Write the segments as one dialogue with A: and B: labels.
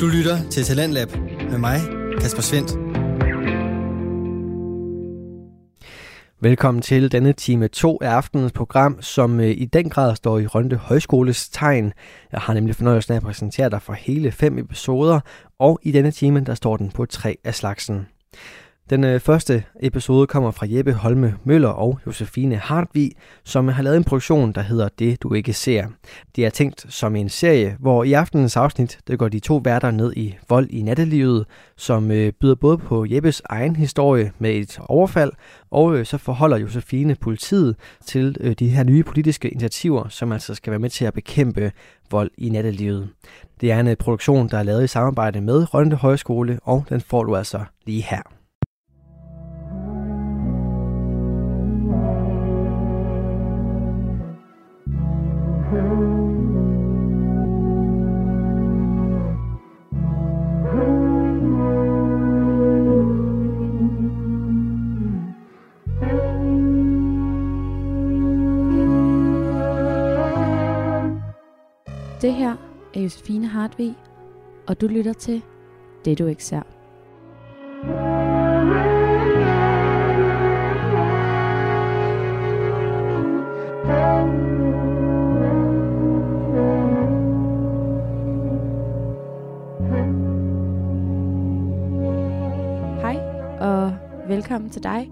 A: Du lytter til Talentlab med mig, Kasper Svendt. Velkommen til denne time 2 af aftenens program, som øh, i den grad står i Rønde Højskoles tegn. Jeg har nemlig fornøjelsen af at præsentere dig for hele fem episoder, og i denne time der står den på tre af slagsen. Den øh, første episode kommer fra Jeppe Holme Møller og Josefine Hartvig, som har lavet en produktion, der hedder Det du ikke ser. Det er tænkt som en serie, hvor i aftenens afsnit der går de to værter ned i vold i nattelivet, som øh, byder både på Jeppes egen historie med et overfald, og øh, så forholder Josefine politiet til øh, de her nye politiske initiativer, som altså skal være med til at bekæmpe vold i nattelivet. Det er en øh, produktion, der er lavet i samarbejde med Rønde Højskole, og den får du altså lige her.
B: Det her er Josefine Hartvig, og du lytter til Det du ikke ser. Hej, og velkommen til dig,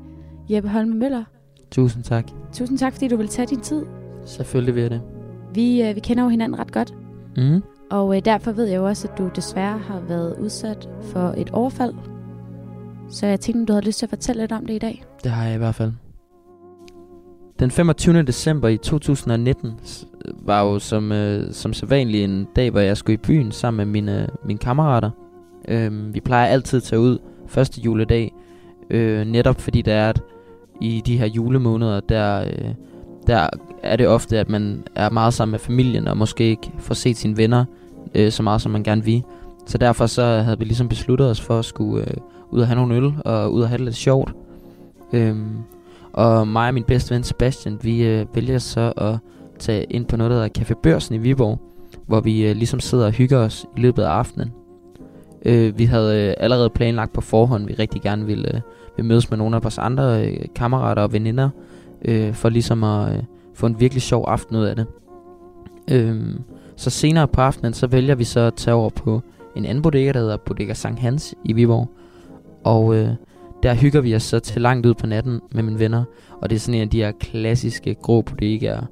B: Jeppe Holme Møller.
C: Tusind tak.
B: Tusind tak, fordi du vil tage din tid.
C: Selvfølgelig vil jeg det.
B: Vi, øh, vi kender jo hinanden ret godt,
C: Mm.
B: og øh, derfor ved jeg jo også, at du desværre har været udsat for et overfald. Så jeg tænkte, du havde lyst til at fortælle lidt om det i dag.
C: Det har jeg i hvert fald. Den 25. december i 2019 s- var jo som, øh, som sædvanlig en dag, hvor jeg skulle i byen sammen med mine, mine kammerater. Øhm, vi plejer altid at tage ud første juledag, øh, netop fordi det er, at i de her julemåneder, der, øh, der er det ofte, at man er meget sammen med familien, og måske ikke får set sine venner øh, så meget, som man gerne vil. Så derfor så havde vi ligesom besluttet os for at skulle øh, ud og have nogle øl, og ud og have det lidt sjovt. Øhm, og mig og min bedste ven Sebastian, vi øh, vælger så at tage ind på noget, der hedder Café Børsen i Viborg, hvor vi øh, ligesom sidder og hygger os i løbet af aftenen. Øh, vi havde øh, allerede planlagt på forhånd, vi rigtig gerne ville, øh, ville mødes med nogle af vores andre øh, kammerater og veninder, øh, for ligesom at øh, få en virkelig sjov aften ud af det. Øh, så senere på aftenen, så vælger vi så at tage over på en anden bodega, der hedder Bodega Sankt Hans i Viborg. Og øh, der hygger vi os så til langt ud på natten med mine venner. Og det er sådan en af de her klassiske grå bodegaer,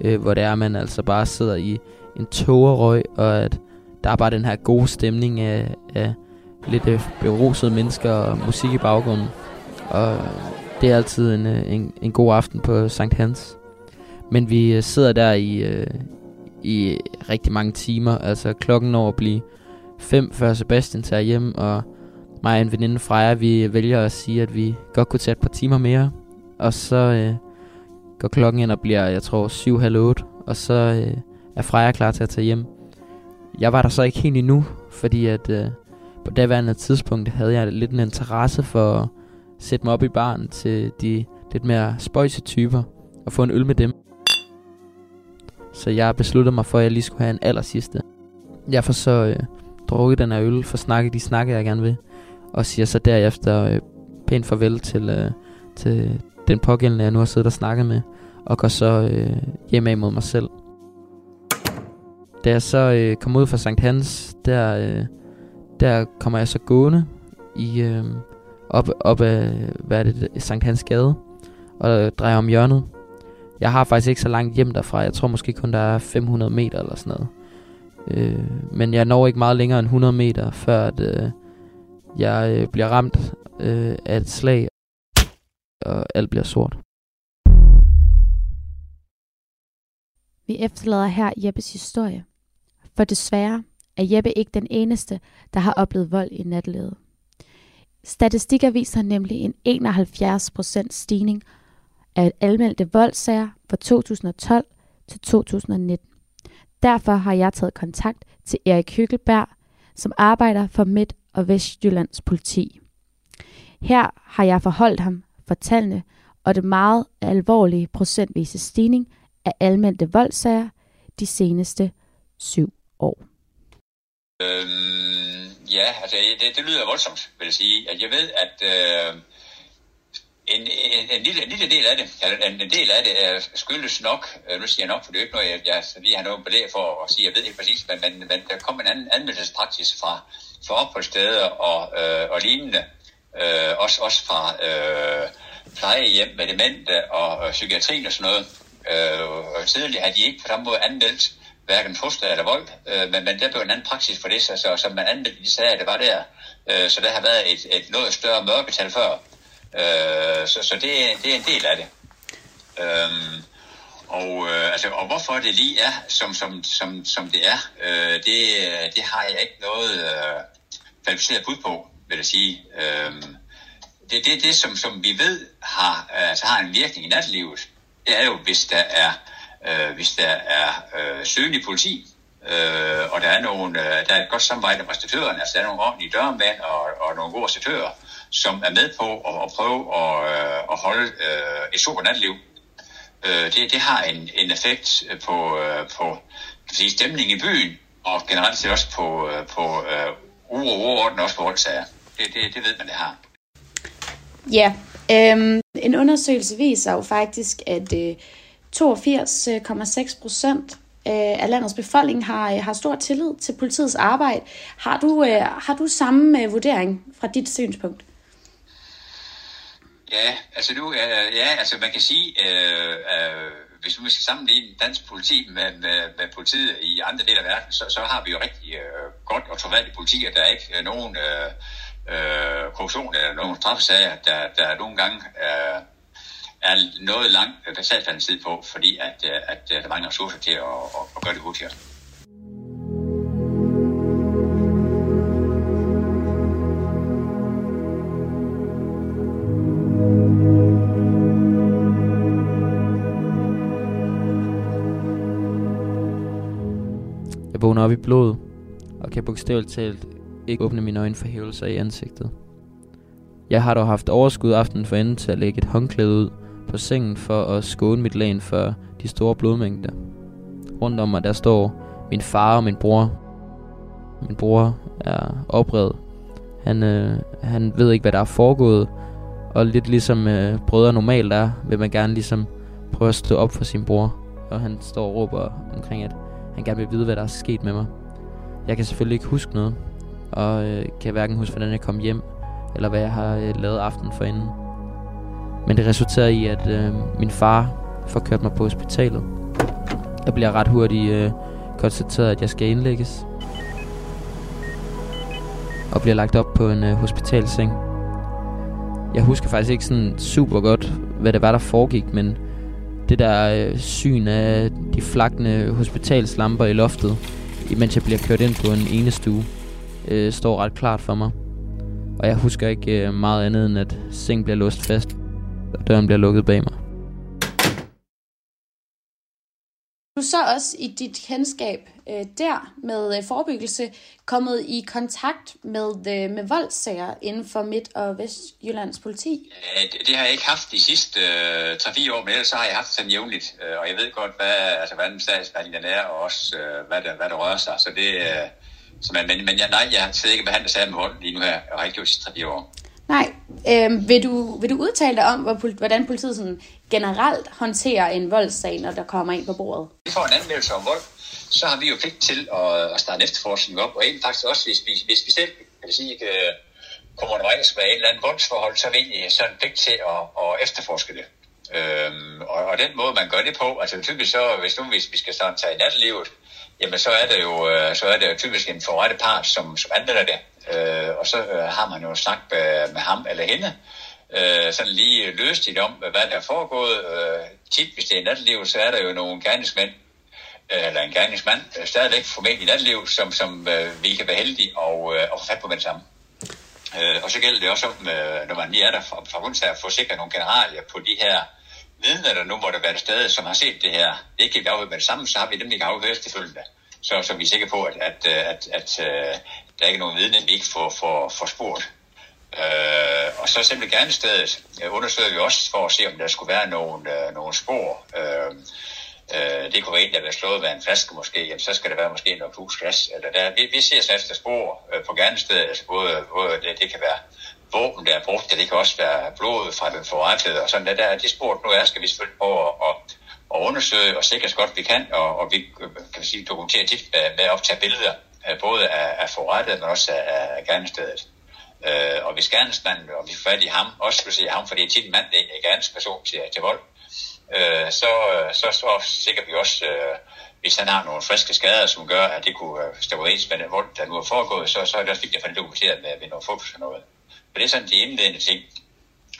C: øh, hvor det er, at man altså bare sidder i en tågerøg, og at der er bare den her gode stemning af, af lidt øh, berusede mennesker og musik i baggrunden. Og det er altid en, øh, en, en god aften på Sankt Hans. Men vi øh, sidder der i, øh, i rigtig mange timer. Altså klokken når at blive fem, før Sebastian tager hjem, og mig og en veninde Freja, vi vælger at sige, at vi godt kunne tage et par timer mere. Og så øh, går klokken ind og bliver, jeg tror, syv, halv otte, og så øh, er Freja klar til at tage hjem. Jeg var der så ikke helt endnu, fordi at øh, på daværende tidspunkt havde jeg lidt en interesse for sætte mig op i baren til de lidt mere spøjse typer og få en øl med dem. Så jeg besluttede mig for, at jeg lige skulle have en aller sidste. Jeg får så øh, drukket den her øl, for snakke de snakke, jeg gerne vil. Og siger så derefter øh, pænt farvel til, øh, til den pågældende, jeg nu har siddet og snakket med. Og går så øh, hjem af mod mig selv. Da jeg så øh, kommer ud fra Sankt Hans, der, øh, der kommer jeg så gående i, øh, op, op af hvad er det, Sankt Hans Gade. Og drejer om hjørnet. Jeg har faktisk ikke så langt hjem derfra. Jeg tror måske kun, der er 500 meter eller sådan noget. Øh, men jeg når ikke meget længere end 100 meter, før at, øh, jeg øh, bliver ramt øh, af et slag, og alt bliver sort.
B: Vi efterlader her Jeppes historie. For desværre er Jeppe ikke den eneste, der har oplevet vold i nattelivet. Statistikker viser nemlig en 71% stigning af anmeldte voldssager fra 2012 til 2019. Derfor har jeg taget kontakt til Erik Hyggelberg, som arbejder for Midt- og Vestjyllands politi. Her har jeg forholdt ham for tallene og det meget alvorlige procentvise stigning af almindelige voldssager de seneste syv år.
D: Øhm, ja, altså det, det lyder voldsomt, vil jeg sige. At jeg ved, at øh, en, en, en, lille, en lille del af det, eller en, en del af det er skyldes nok, øh, nu siger jeg nok, for det er jo ikke noget, jeg, jeg lige har noget belæg for at sige, jeg ved ikke præcis, men, men, men der kom en anden anmeldelsespraksis fra, fra opholdssteder og, øh, og lignende, øh, også, også fra øh, plejehjem med demente og øh, psykiatrien og sådan noget. Øh, tidligere har de ikke på samme måde anmeldt hverken trusler eller vold, øh, men, men der blev en anden praksis for det, så, så, så man anmeldte de sager, det var der. Øh, så der har været et, et noget større mørketal før. Øh, så så det, det er en del af det. Øh, og, øh, altså, og hvorfor det lige er, som, som, som, som det er, øh, det, det har jeg ikke noget øh, kvalificeret bud på, vil jeg sige. Øh, det, det, det som, som vi ved har, altså, har en virkning i natlivet, det er jo, hvis der er øh, hvis der er øh, synlig politi, øh, og der er, nogle, øh, der er et godt samarbejde med restauratørerne, altså der er nogle ordentlige dørmænd og, og nogle gode restauratører, som er med på at, at prøve at, øh, at holde øh, et super natliv. Øh, det, det har en, en effekt på, øh, på sige, stemningen i byen, og generelt set også på, øh, på øh, uro og uorden, også på voldsager. Det, det, det ved man, det har.
B: Ja, øhm, en undersøgelse viser jo faktisk, at øh, 82,6 procent af landets befolkning har, øh, har stor tillid til politiets arbejde. Har du, øh, har du samme vurdering fra dit synspunkt?
D: Ja, altså nu, ja, altså man kan sige, øh, øh, hvis vi skal sammenligne dansk politi med, med, med politiet i andre dele af verden, så, så har vi jo rigtig øh, godt og troværdigt politi, og der er ikke nogen øh, øh, korruption eller nogen straffesager, der, der nogle gange øh, er noget lang øh, sagsbehandlingstid på, fordi at, øh, at, at der mangler ressourcer til at, at, at gøre det hurtigere.
C: Jeg vågner op i blod, og kan bogstaveligt talt ikke åbne mine øjne for hævelser i ansigtet. Jeg har dog haft overskud aftenen for enden til at lægge et håndklæde ud, på sengen for at skåne mit lagen for de store blodmængder. Rundt om mig der står min far og min bror. Min bror er oprevet. Han, øh, han ved ikke, hvad der er foregået. Og lidt ligesom øh, brødre normalt er, vil man gerne ligesom prøve at stå op for sin bror. Og han står og råber omkring, at han gerne vil vide, hvad der er sket med mig. Jeg kan selvfølgelig ikke huske noget. Og øh, kan hverken huske, hvordan jeg kom hjem, eller hvad jeg har øh, lavet aften for inden. Men det resulterede i, at øh, min far får kørt mig på hospitalet. Jeg bliver ret hurtigt øh, konstateret, at jeg skal indlægges. Og bliver lagt op på en øh, hospitalseng. Jeg husker faktisk ikke sådan super godt, hvad det var, der foregik, men det der øh, syn af de flakne hospitalslamper i loftet, imens jeg bliver kørt ind på en ene stue, øh, står ret klart for mig. Og jeg husker ikke øh, meget andet end, at sengen bliver låst fast og døren bliver lukket bag mig.
B: Du så også i dit kendskab øh, der med øh, forebyggelse kommet i kontakt med, øh, med voldssager inden for Midt- og Vestjyllands politi?
D: Ja, det, det har jeg ikke haft de sidste øh, 3-4 år, men ellers så har jeg haft sådan jævnligt. Øh, og jeg ved godt, hvad, altså, hvad den statsbehandling er, og også øh, hvad, der, hvad der rører sig. Så det, øh, så man, men, men jeg, nej, jeg har ikke behandlet sager med vold lige nu her, og har ikke gjort de sidste 3-4 år.
B: Nej. Øhm, vil, du, vil du udtale dig om, hvordan politiet sådan generelt håndterer en voldssag, når der kommer ind på bordet?
D: Vi får en anmeldelse om vold, så har vi jo pligt til at, at starte efterforskning op, og egentlig faktisk også, hvis vi, hvis vi selv kan sige, ikke, øh, kommer undervejs med et eller andet voldsforhold, så har vi egentlig sådan en pligt til at, at efterforske det. Øhm, og, og den måde, man gør det på, altså typisk så, hvis nu hvis vi skal sådan tage i nattelivet, jamen så er det jo, øh, så er det jo typisk en forrettet part, som, som anmelder det. Øh, og så øh, har man jo snakket med, med ham eller hende, øh, sådan lige løst om, hvad der er foregået. Øh, tit, hvis det er natteliv, så er der jo nogle gerningsmænd, øh, eller en gerningsmand, øh, stadigvæk formelt i natteliv, som, som øh, vi kan være heldige og, øh, og få fat på med det samme. Øh, og så gælder det også om, øh, når man lige er der for, for at få sikret nogle generalier på de her vidner, der nu måtte være sted, som har set det her. Det er ikke helt afhørt med det samme, så har vi dem ikke afhørt efterfølgende. Så, så vi er sikre på, at, at, øh, at, at, at der er ikke nogen viden, vi ikke får, får, får spurgt. Øh, og så simpelthen gerne stedet øh, undersøger vi også for at se, om der skulle være nogle, øh, nogle spor. Øh, øh, det kunne være en, der været slået ved en flaske måske, jamen, så skal det være måske noget pusgas. Eller der, vi, vi ser sådan efter spor øh, på gerningsstedet, altså både, både det, det kan være våben, der er brugt, det kan også være blod fra den forrettede, og sådan der, der de spor, nu er, skal vi selvfølgelig prøve at, at, at undersøge og sikre så godt vi kan, og, og vi øh, kan vi sige, dokumentere tit med, med at optage billeder, Øh, både af, af forrettet, men også af, af gerningsstedet. Øh, og hvis gerningsmanden, og vi får fat i ham, også skulle sige ham, for det er tit en mand, der er gerningsperson til, til vold, øh, så, øh, så, så sikrer vi også, øh, hvis han har nogle friske skader, som gør, at det kunne øh, stå overens med den vold, der nu er foregået, så, så er det også vigtigt at få det dokumenteret med, med nogle fokus og noget. Så det er sådan de indledende ting,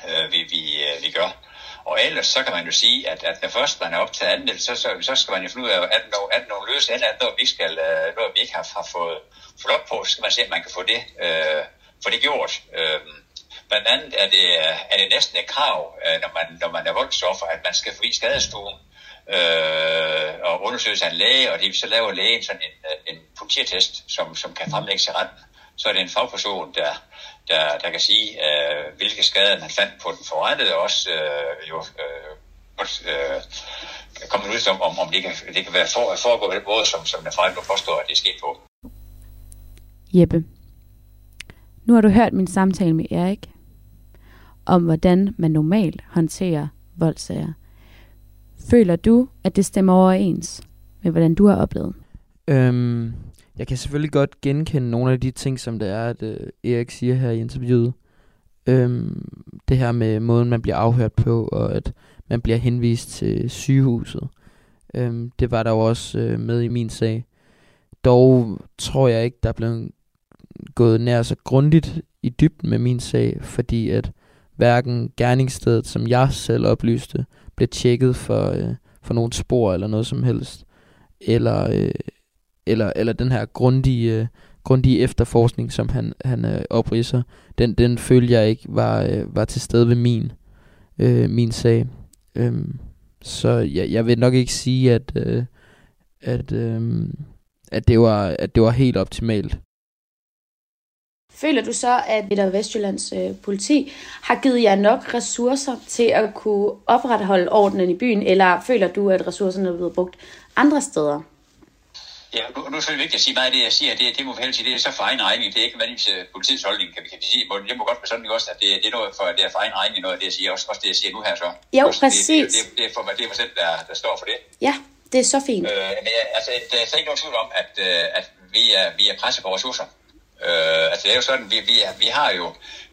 D: øh, vi, vi, øh, vi gør. Og ellers så kan man jo sige, at, at når først man er optaget anmeldelse, så, så, så skal man jo finde ud af, at når, at når løse eller at når vi, skal, øh, noget, når vi ikke har, har fået, fået op på, så skal man se, at man kan få det, øh, få det gjort. Øh, Blandt andet er det, er det næsten et krav, øh, når man, når man er voldsoffer, at man skal forbi skadestuen øh, og undersøges af en læge, og det så laver lægen sådan en, øh, en politiatest, som, som kan fremlægges i retten. Så er det en fagperson, der, der, der kan sige, øh, hvilke skader man fandt på den forrettede, og også øh, jo, øh, øh, komme ud om, om, om det kan, det kan være for, foregå på den måde, som, som den forrettede påstår, at det er sket på.
B: Jeppe, nu har du hørt min samtale med Erik om, hvordan man normalt håndterer voldsager. Føler du, at det stemmer overens med, hvordan du har oplevet?
C: Øhm, jeg kan selvfølgelig godt genkende nogle af de ting, som det er, at øh, Erik siger her i interviewet. Øhm, det her med måden, man bliver afhørt på, og at man bliver henvist til sygehuset. Øhm, det var der jo også øh, med i min sag. Dog tror jeg ikke, der er blevet gået nær så grundigt i dybden med min sag, fordi at hverken gerningsstedet, som jeg selv oplyste, blev tjekket for, øh, for nogle spor eller noget som helst, eller, øh, eller, eller den her grundige, øh, grundige efterforskning, som han, han øh, opridser, den, den følte jeg ikke var, øh, var til stede ved min, øh, min sag. Øhm, så jeg, jeg vil nok ikke sige, at, øh, at, øh, at, det var, at det var helt optimalt.
B: Føler du så, at Midt- og Vestjyllands øh, politi har givet jer nok ressourcer til at kunne opretholde ordenen i byen, eller føler du, at ressourcerne er blevet brugt andre steder?
D: Ja, nu, nu er det vigtigt at sige meget af det, jeg siger, det, det må vi helst sige, det er så for egen regning, det er ikke nødvendigvis uh, politiets holdning, kan vi, kan vi sige. Det må godt være sådan også, at det, det er noget for, det er for egen regning, noget af det, jeg siger, også, også det, jeg siger nu her så.
B: Jo,
D: også,
B: præcis.
D: Det, det, det, det, er for det er mig selv, der, der står for det.
B: Ja, det er så fint.
D: Øh, men jeg, altså, der er ikke nogen tvivl om, at, uh, at vi, er, vi er presset på ressourcer. Øh, altså det er jo sådan, vi, vi, vi har jo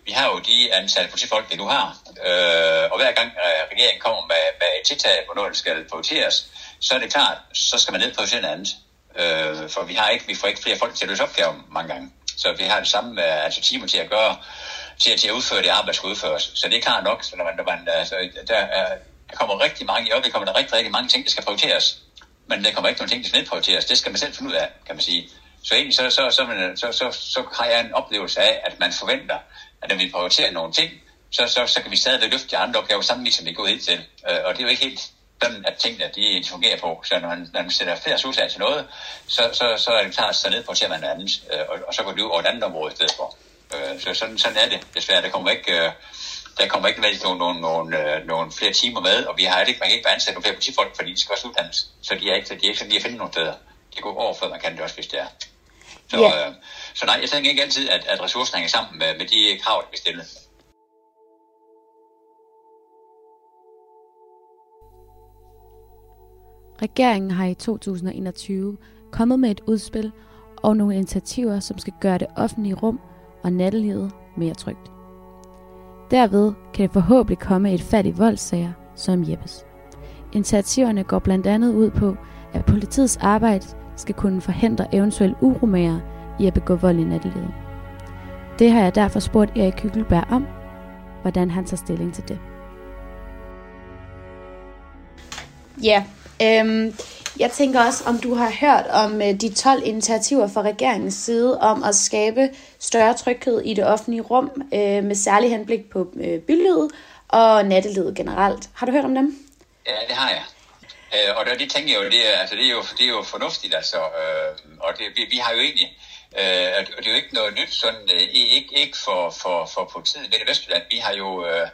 D: vi har jo de ansatte politifolk, vi nu har. Øh, og hver gang øh, regeringen kommer med, med et tiltag, hvornår det skal prioriteres, så er det klart, så skal man nedprioritere noget andet. Øh, for vi har ikke, vi får ikke flere folk til at løse opgaven mange gange. Så vi har det samme altså timer til at gøre, til, til at udføre det arbejde, der skal udføres. Så det er klart nok, så når man, når man altså, der, er, der kommer rigtig mange, i øjeblikket kommer der rigtig, rigtig mange ting, der skal prioriteres. Men der kommer ikke nogen ting, der skal nedprioriteres. Det skal man selv finde ud af, kan man sige. Så egentlig så, så, så, så, så, så, så har jeg en oplevelse af, at man forventer, at når vi prioriterer nogle ting, så, så, så kan vi stadigvæk løfte de andre opgaver samtidig, som vi går ind til. Øh, og det er jo ikke helt sådan, at tingene de fungerer på. Så når man, når man sætter flere ressourcer til noget, så, så, så er det klart, så ned på at man noget andet, øh, og, og så går det ud over et andet område i stedet for. Øh, så sådan, sådan er det desværre. Der kommer ikke... Øh, der kommer ikke nødvendigvis nogen, nogen, nogen, øh, nogen flere timer med, og vi har ikke, man kan ikke bare ansætte nogle flere politifolk, fordi de skal også uddannes. Så de er ikke, de er ikke sådan lige at finde nogle steder. Det går over, før man kan det også, hvis det er. Så, ja. øh, så nej, jeg tænker ikke altid, at, at ressourcerne hænger sammen med, med de krav, der bliver stillet.
B: Regeringen har i 2021 kommet med et udspil og nogle initiativer, som skal gøre det offentlige rum og nattelivet mere trygt. Derved kan det forhåbentlig komme et fat i voldssager som Jeppes. Initiativerne går blandt andet ud på, at politiets arbejde skal kunne forhindre eventuelle uromager i at begå vold i nattelivet. Det har jeg derfor spurgt Erik Hyggelberg om, hvordan han tager stilling til det. Ja, øhm, jeg tænker også, om du har hørt om øh, de 12 initiativer fra regeringens side om at skabe større tryghed i det offentlige rum, øh, med særlig henblik på øh, bylivet og nattelivet generelt. Har du hørt om dem?
D: Ja, det har jeg. Øh, og det tænker jeg jo, det er, altså, det er jo, det er jo fornuftigt, altså, øh, og det, vi, vi har jo egentlig, øh, og det er jo ikke noget nyt, sådan, øh, ikke, ikke for, for, for politiet ved det Vestjylland, vi har jo, øh,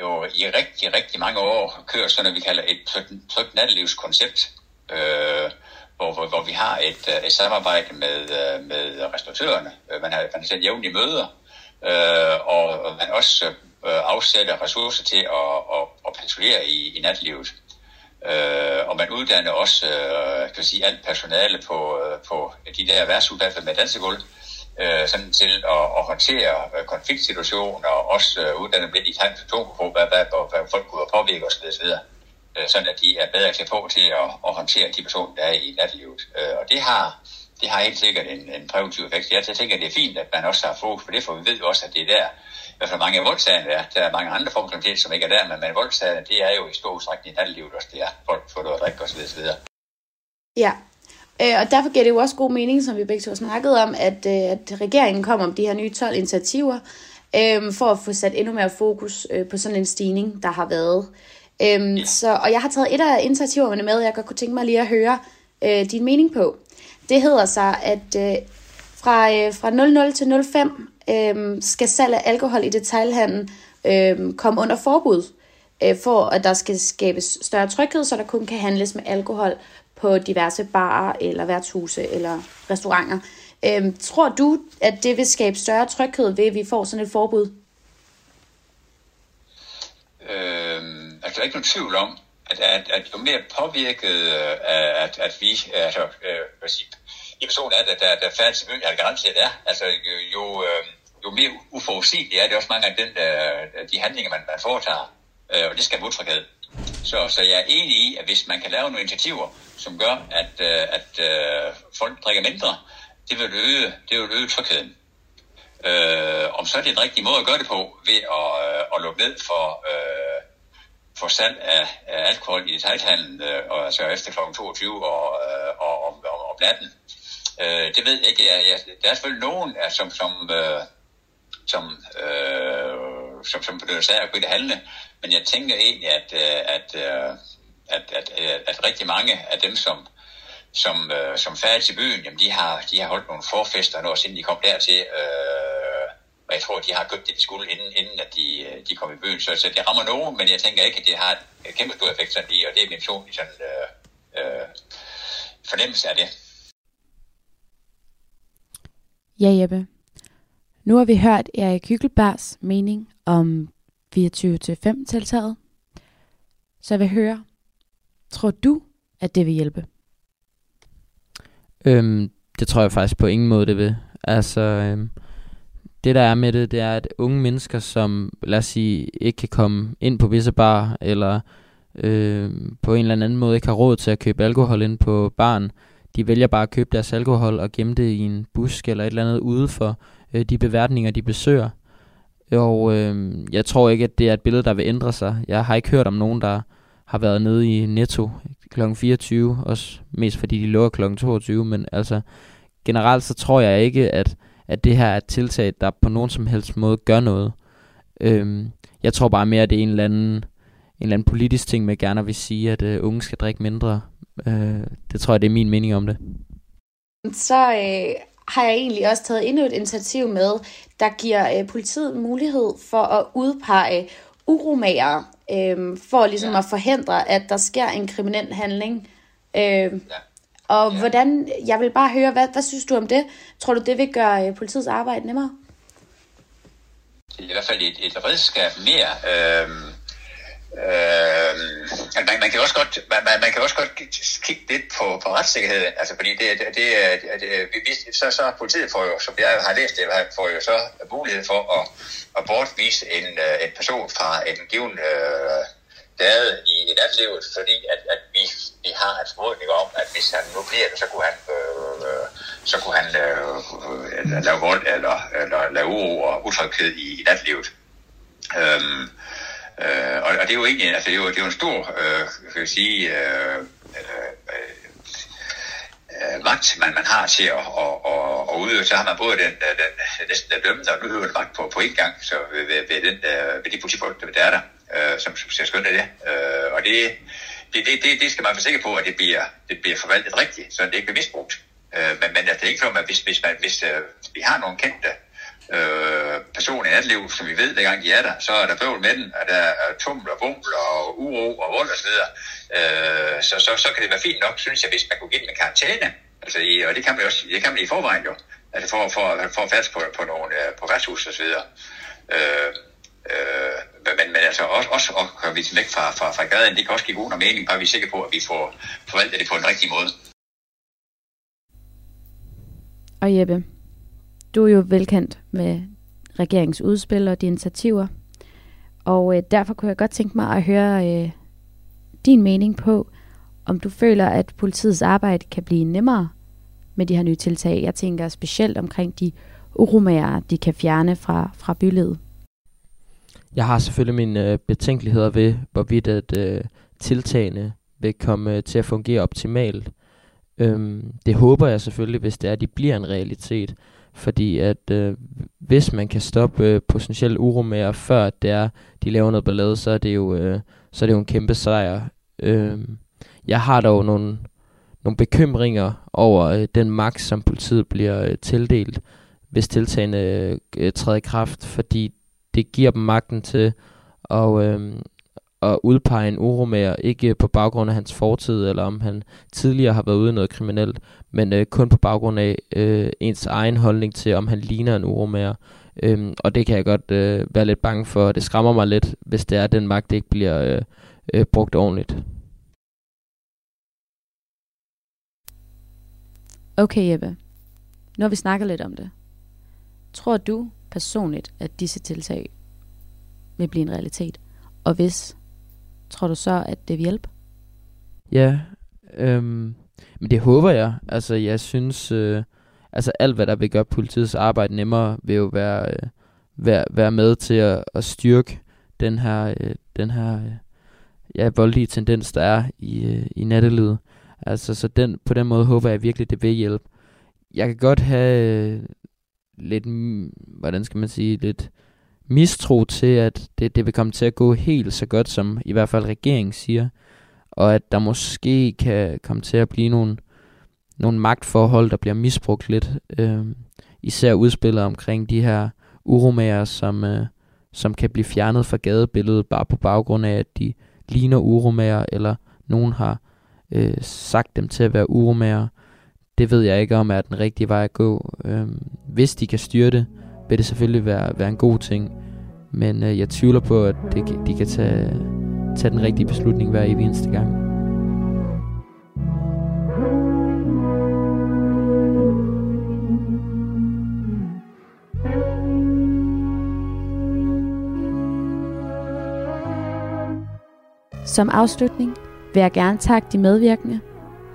D: jo i rigtig, rigtig mange år kørt sådan noget, vi kalder et trygt nattelivskoncept, øh, hvor, hvor, hvor vi har et, øh, et samarbejde med, øh, med restauratørerne. Øh, man har, man har sendt jævnlige møder, øh, og man også øh, afsætter ressourcer til at, at, at patruljere i, i natlivet. Øh, og man uddanner også øh, kan sige, alt personale på, øh, på de der værtsuddannelser med dansegulv, øh, sådan til at, at håndtere øh, konfliktsituationer og også øh, uddanne lidt i tanke på, hvad, hvad, hvad, hvad folk kunne påvirke osv. osv. Øh, sådan at de er bedre klædt på til at, at håndtere de personer, der er i nattelivet. Øh, og det har, det har helt sikkert en, en præventiv effekt. Jeg tænker, at det er fint, at man også har fokus på det, for vi ved jo også, at det er der, i hvert fald mange af voldsagerne er. Der er mange andre former for som ikke er der, men, men voldsagerne, det er jo i stor udstrækning i nattelivet også. Det er folk får noget at drikke osv. osv.
B: Ja, øh, og derfor giver det jo også god mening, som vi begge to har snakket om, at, øh, at regeringen kommer om de her nye 12 initiativer, øh, for at få sat endnu mere fokus øh, på sådan en stigning, der har været. Øhm, ja. så, og jeg har taget et af initiativerne med, jeg godt kunne tænke mig lige at høre øh, din mening på. Det hedder sig, at øh, fra, øh, fra 00 til 05 øh, skal salg af alkohol i detailhandlen øh, komme under forbud, øh, for at der skal skabes større tryghed, så der kun kan handles med alkohol på diverse barer eller værtshuse eller restauranter. Øhm, tror du, at det vil skabe større tryghed ved, at vi får sådan et forbud?
D: Øhm, altså, der er ikke nogen tvivl om, at, at, at jo mere påvirket øh, at, at vi, altså, øh, hvad siger, i personen er, der, der, der færdes i byen, er garanteret er, altså jo, jo, øhm, jo mere uforudsigeligt er det også mange af den, der, de handlinger, man, man foretager, øh, og det skal utryghed. Så, så jeg er enig i, at hvis man kan lave nogle initiativer, som gør, at, øh, at øh, folk drikker mindre, det vil øge, det vil øge trygheden. Øh, om så er det en rigtig måde at gøre det på, ved at, øh, at lukke ned for øh, for salg af, af alkohol i detaljhandlen, øh, og altså efter kl. 22 og, øh, og, og, og, om natten. Øh, det ved jeg ikke. Jeg, jeg, der er selvfølgelig nogen, øh, som, som, øh, som, øh, som, som benytter sig af at gå ind handle, men jeg tænker egentlig, at, øh, øh, at, at, at, at, at rigtig mange af dem, som, som, øh, som færdig til byen, jamen de har, de har holdt nogle forfester, når siden de kom dertil, øh, og jeg tror, de har købt det, de skulle, inden, inden at de, de kom i byen. Så, så det rammer nogen, men jeg tænker ikke, at det har et kæmpe stor effekt sådan lige, og det er min personlige sådan, øh, øh, fornemmelse af det.
B: Ja, Jeppe. Nu har vi hørt Erik Hyggelbergs mening om 24-5-tiltaget. Så jeg vil høre, tror du, at det vil hjælpe?
C: Øhm, det tror jeg faktisk på ingen måde, det vil. Altså, øhm, det der er med det, det er, at unge mennesker, som lad os sige, ikke kan komme ind på visse bar, eller øh, på en eller anden måde ikke har råd til at købe alkohol ind på baren, de vælger bare at købe deres alkohol og gemme det i en busk eller et eller andet ude for øh, de beværtninger, de besøger. Og øh, jeg tror ikke, at det er et billede, der vil ændre sig. Jeg har ikke hørt om nogen, der har været nede i Netto kl. 24, også mest fordi de lukker kl. 22, men altså generelt så tror jeg ikke, at at det her er et tiltag, der på nogen som helst måde gør noget. Øhm, jeg tror bare mere, at det er en eller anden, en eller anden politisk ting, med gerne vil sige, at øh, unge skal drikke mindre. Øh, det tror jeg, det er min mening om det.
B: Så øh, har jeg egentlig også taget endnu et initiativ med, der giver øh, politiet mulighed for at udpege uromager, øh, for ligesom ja. at forhindre, at der sker en kriminel handling. Øh, ja. Og ja. hvordan, jeg vil bare høre, hvad, hvad synes du om det? Tror du, det vil gøre øh, politiets arbejde nemmere?
D: Det er i hvert fald et, et redskab mere. Øhm, Øh, man, man, kan også godt, man, man kan også godt kigge lidt på, på retssikkerheden, altså fordi det, det, det, øh, det, vi, så, så politiet får jo, som jeg har læst det, får jo så mulighed for at, at bortvise en, øh, en person fra en given øh, dade i, i natlivet, fordi at, at vi, vi har en formodning om, at hvis han nu bliver det, så kunne han, øh, øh, så kunne han øh, øh, lave vold eller, eller lave uro og utryghed i, i natlivet. Øhm, øh, og, og det er jo egentlig, altså det er jo, det er jo en stor, øh, kan jeg sige, øh, øh, øh, øh magt, man, man har til at, at, at, at udøve, så har man både den, øh, den, øh, næsten den dømmende og udøvende magt på, på en gang, så ved, ved, den, ved de politifolk, der er der øh, som, som ser skønt af det. Øh, og det, det, det, det, det skal man være sikker på, at det bliver, det bliver forvaltet rigtigt, så det ikke bliver misbrugt. Øh, men, men altså, det er ikke for, at hvis, hvis, man, hvis øh, vi har nogle kendte øh, person i natlivet, som vi ved, hver gang de er der, så er der bøvl med den, og der er tuml og buml og uro og vold osv. Øh, så, så, så kan det være fint nok, synes jeg, hvis man kunne give dem en karantæne. Altså, i, og det kan man jo også, det kan man i forvejen jo. Altså for, for, for at fast på, på, nogle, øh, på værtshus og så videre. Øh, øh, men, men altså også, også at komme væk fra, fra, fra gaden, det kan også give god mening, bare vi er sikre på, at vi får forvaltet det på en rigtig måde.
B: Og Jeppe, du er jo velkendt med regeringens udspil og de initiativer. Og øh, derfor kunne jeg godt tænke mig at høre øh, din mening på, om du føler, at politiets arbejde kan blive nemmere med de her nye tiltag. Jeg tænker specielt omkring de uromager, de kan fjerne fra, fra bylivet.
C: Jeg har selvfølgelig mine øh, betænkeligheder ved, hvorvidt at øh, tiltagene vil komme øh, til at fungere optimalt. Øhm, det håber jeg selvfølgelig, hvis det er, at de bliver en realitet. Fordi at øh, hvis man kan stoppe øh, potentielle uromager, før det er, de laver noget ballade, så er det jo, øh, så er det jo en kæmpe sejr. Øh, jeg har dog nogle, nogle bekymringer over øh, den magt, som politiet bliver øh, tildelt, hvis tiltagene øh, træder i kraft, fordi det giver dem magten til at, øh, at udpege en uromager, ikke på baggrund af hans fortid, eller om han tidligere har været ude i noget kriminelt, men øh, kun på baggrund af øh, ens egen holdning til, om han ligner en uromager. Øhm, og det kan jeg godt øh, være lidt bange for. Det skræmmer mig lidt, hvis det er, at den magt ikke bliver øh, øh, brugt ordentligt.
B: Okay Jeppe, når vi snakker lidt om det. Tror du personligt, at disse tiltag vil blive en realitet? Og hvis, tror du så, at det vil hjælpe?
C: Ja, øhm, men det håber jeg. Altså, jeg synes, øh, altså alt, hvad der vil gøre politiets arbejde nemmere, vil jo være, øh, være, være med til at, at styrke den her, øh, den her øh, ja, voldelige tendens, der er i, øh, i nattelivet. Altså, så den, på den måde håber jeg virkelig, det vil hjælpe. Jeg kan godt have øh, lidt, hvordan skal man sige, lidt mistro til, at det, det vil komme til at gå helt så godt, som i hvert fald regeringen siger og at der måske kan komme til at blive nogle, nogle magtforhold, der bliver misbrugt lidt. Øh, især udspillet omkring de her uromager, som, øh, som kan blive fjernet fra gadebilledet bare på baggrund af, at de ligner uromager, eller nogen har øh, sagt dem til at være uromager. Det ved jeg ikke om er den rigtige vej at gå. Øh, hvis de kan styre det, vil det selvfølgelig være, være en god ting. Men øh, jeg tvivler på, at det, de kan tage tage den rigtige beslutning hver evig eneste gang.
B: Som afslutning vil jeg gerne takke de medvirkende,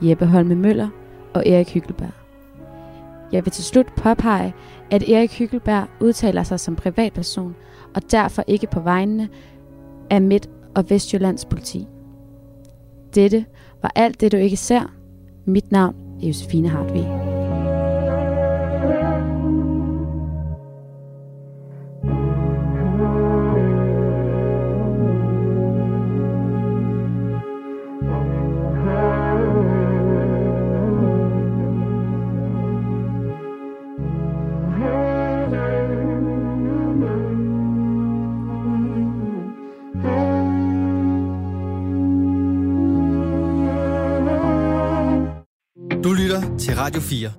B: Jeppe Holme Møller og Erik Hyggelberg. Jeg vil til slut påpege, at Erik Hyggelberg udtaler sig som privatperson, og derfor ikke på vegne af Midt- og Vestjyllands politi. Dette var alt det, du ikke ser. Mit navn er Josefine Hartvig.
A: Radio 4.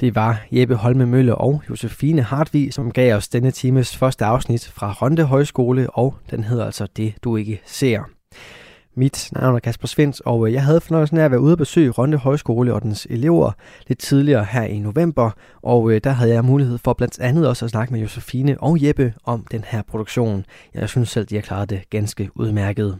A: Det var Jeppe Holme Mølle og Josefine Hartvig, som gav os denne times første afsnit fra Ronde Højskole, og den hedder altså Det, du ikke ser. Mit navn er Kasper Svens, og øh, jeg havde fornøjelsen af at være ude og besøge Ronde Højskole og dens elever lidt tidligere her i november, og øh, der havde jeg mulighed for blandt andet også at snakke med Josefine og Jeppe om den her produktion. Jeg synes selv, de har klaret det ganske udmærket.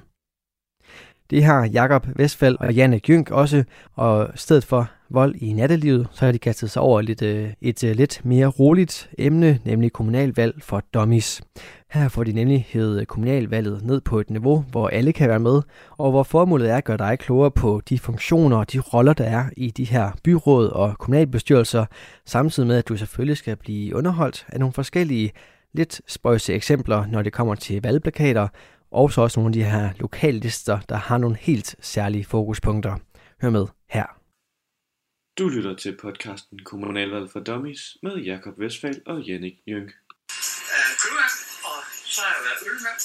A: Det har Jakob Vestfald og Janne Gynk også, og stedet for vold i nattelivet, så har de kastet sig over lidt, øh, et øh, lidt mere roligt emne, nemlig kommunalvalg for dummies. Her får de nemlig hævet kommunalvalget ned på et niveau, hvor alle kan være med, og hvor formålet er at gøre dig klogere på de funktioner og de roller, der er i de her byråd og kommunalbestyrelser, samtidig med, at du selvfølgelig skal blive underholdt af nogle forskellige lidt spøjse eksempler, når det kommer til valgplakater, og så også nogle af de her lokallister, der har nogle helt særlige fokuspunkter. Hør med her.
E: Du lytter til podcasten Kommunalvalg for Dummies med Jakob Vestfald og Jannik Jønk.
F: øh, købmand, og så har jeg været ølmand.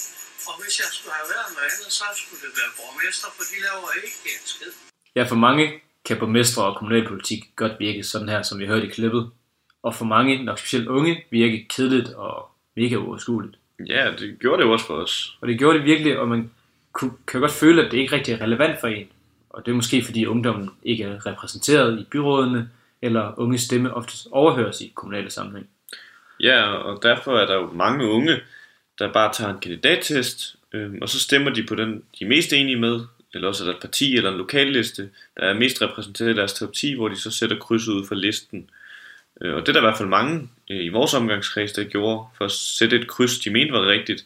F: Og hvis jeg skulle have været noget andet, så skulle det være borgmester, for de laver ikke en skid.
G: Ja, for mange kan borgmestre og kommunalpolitik godt virke sådan her, som vi hørte i klippet. Og for mange, nok specielt unge, virke kedeligt og mega uoverskueligt.
E: Ja, det gjorde det også for os.
G: Og det gjorde det virkelig, og man kunne, kan godt føle, at det ikke rigtig er relevant for en. Og det er måske fordi ungdommen ikke er repræsenteret i byrådene, eller unge stemme oftest overhøres i kommunale sammenhæng.
E: Ja, og derfor er der jo mange unge, der bare tager en kandidattest, øh, og så stemmer de på den, de er mest enige med, eller også er der et parti eller en lokalliste, der er mest repræsenteret i deres top 10, hvor de så sætter krydset ud for listen. Øh, og det er der i hvert fald mange Øh, i vores omgangskreds, der gjorde, for at sætte et kryds, de mente var rigtigt.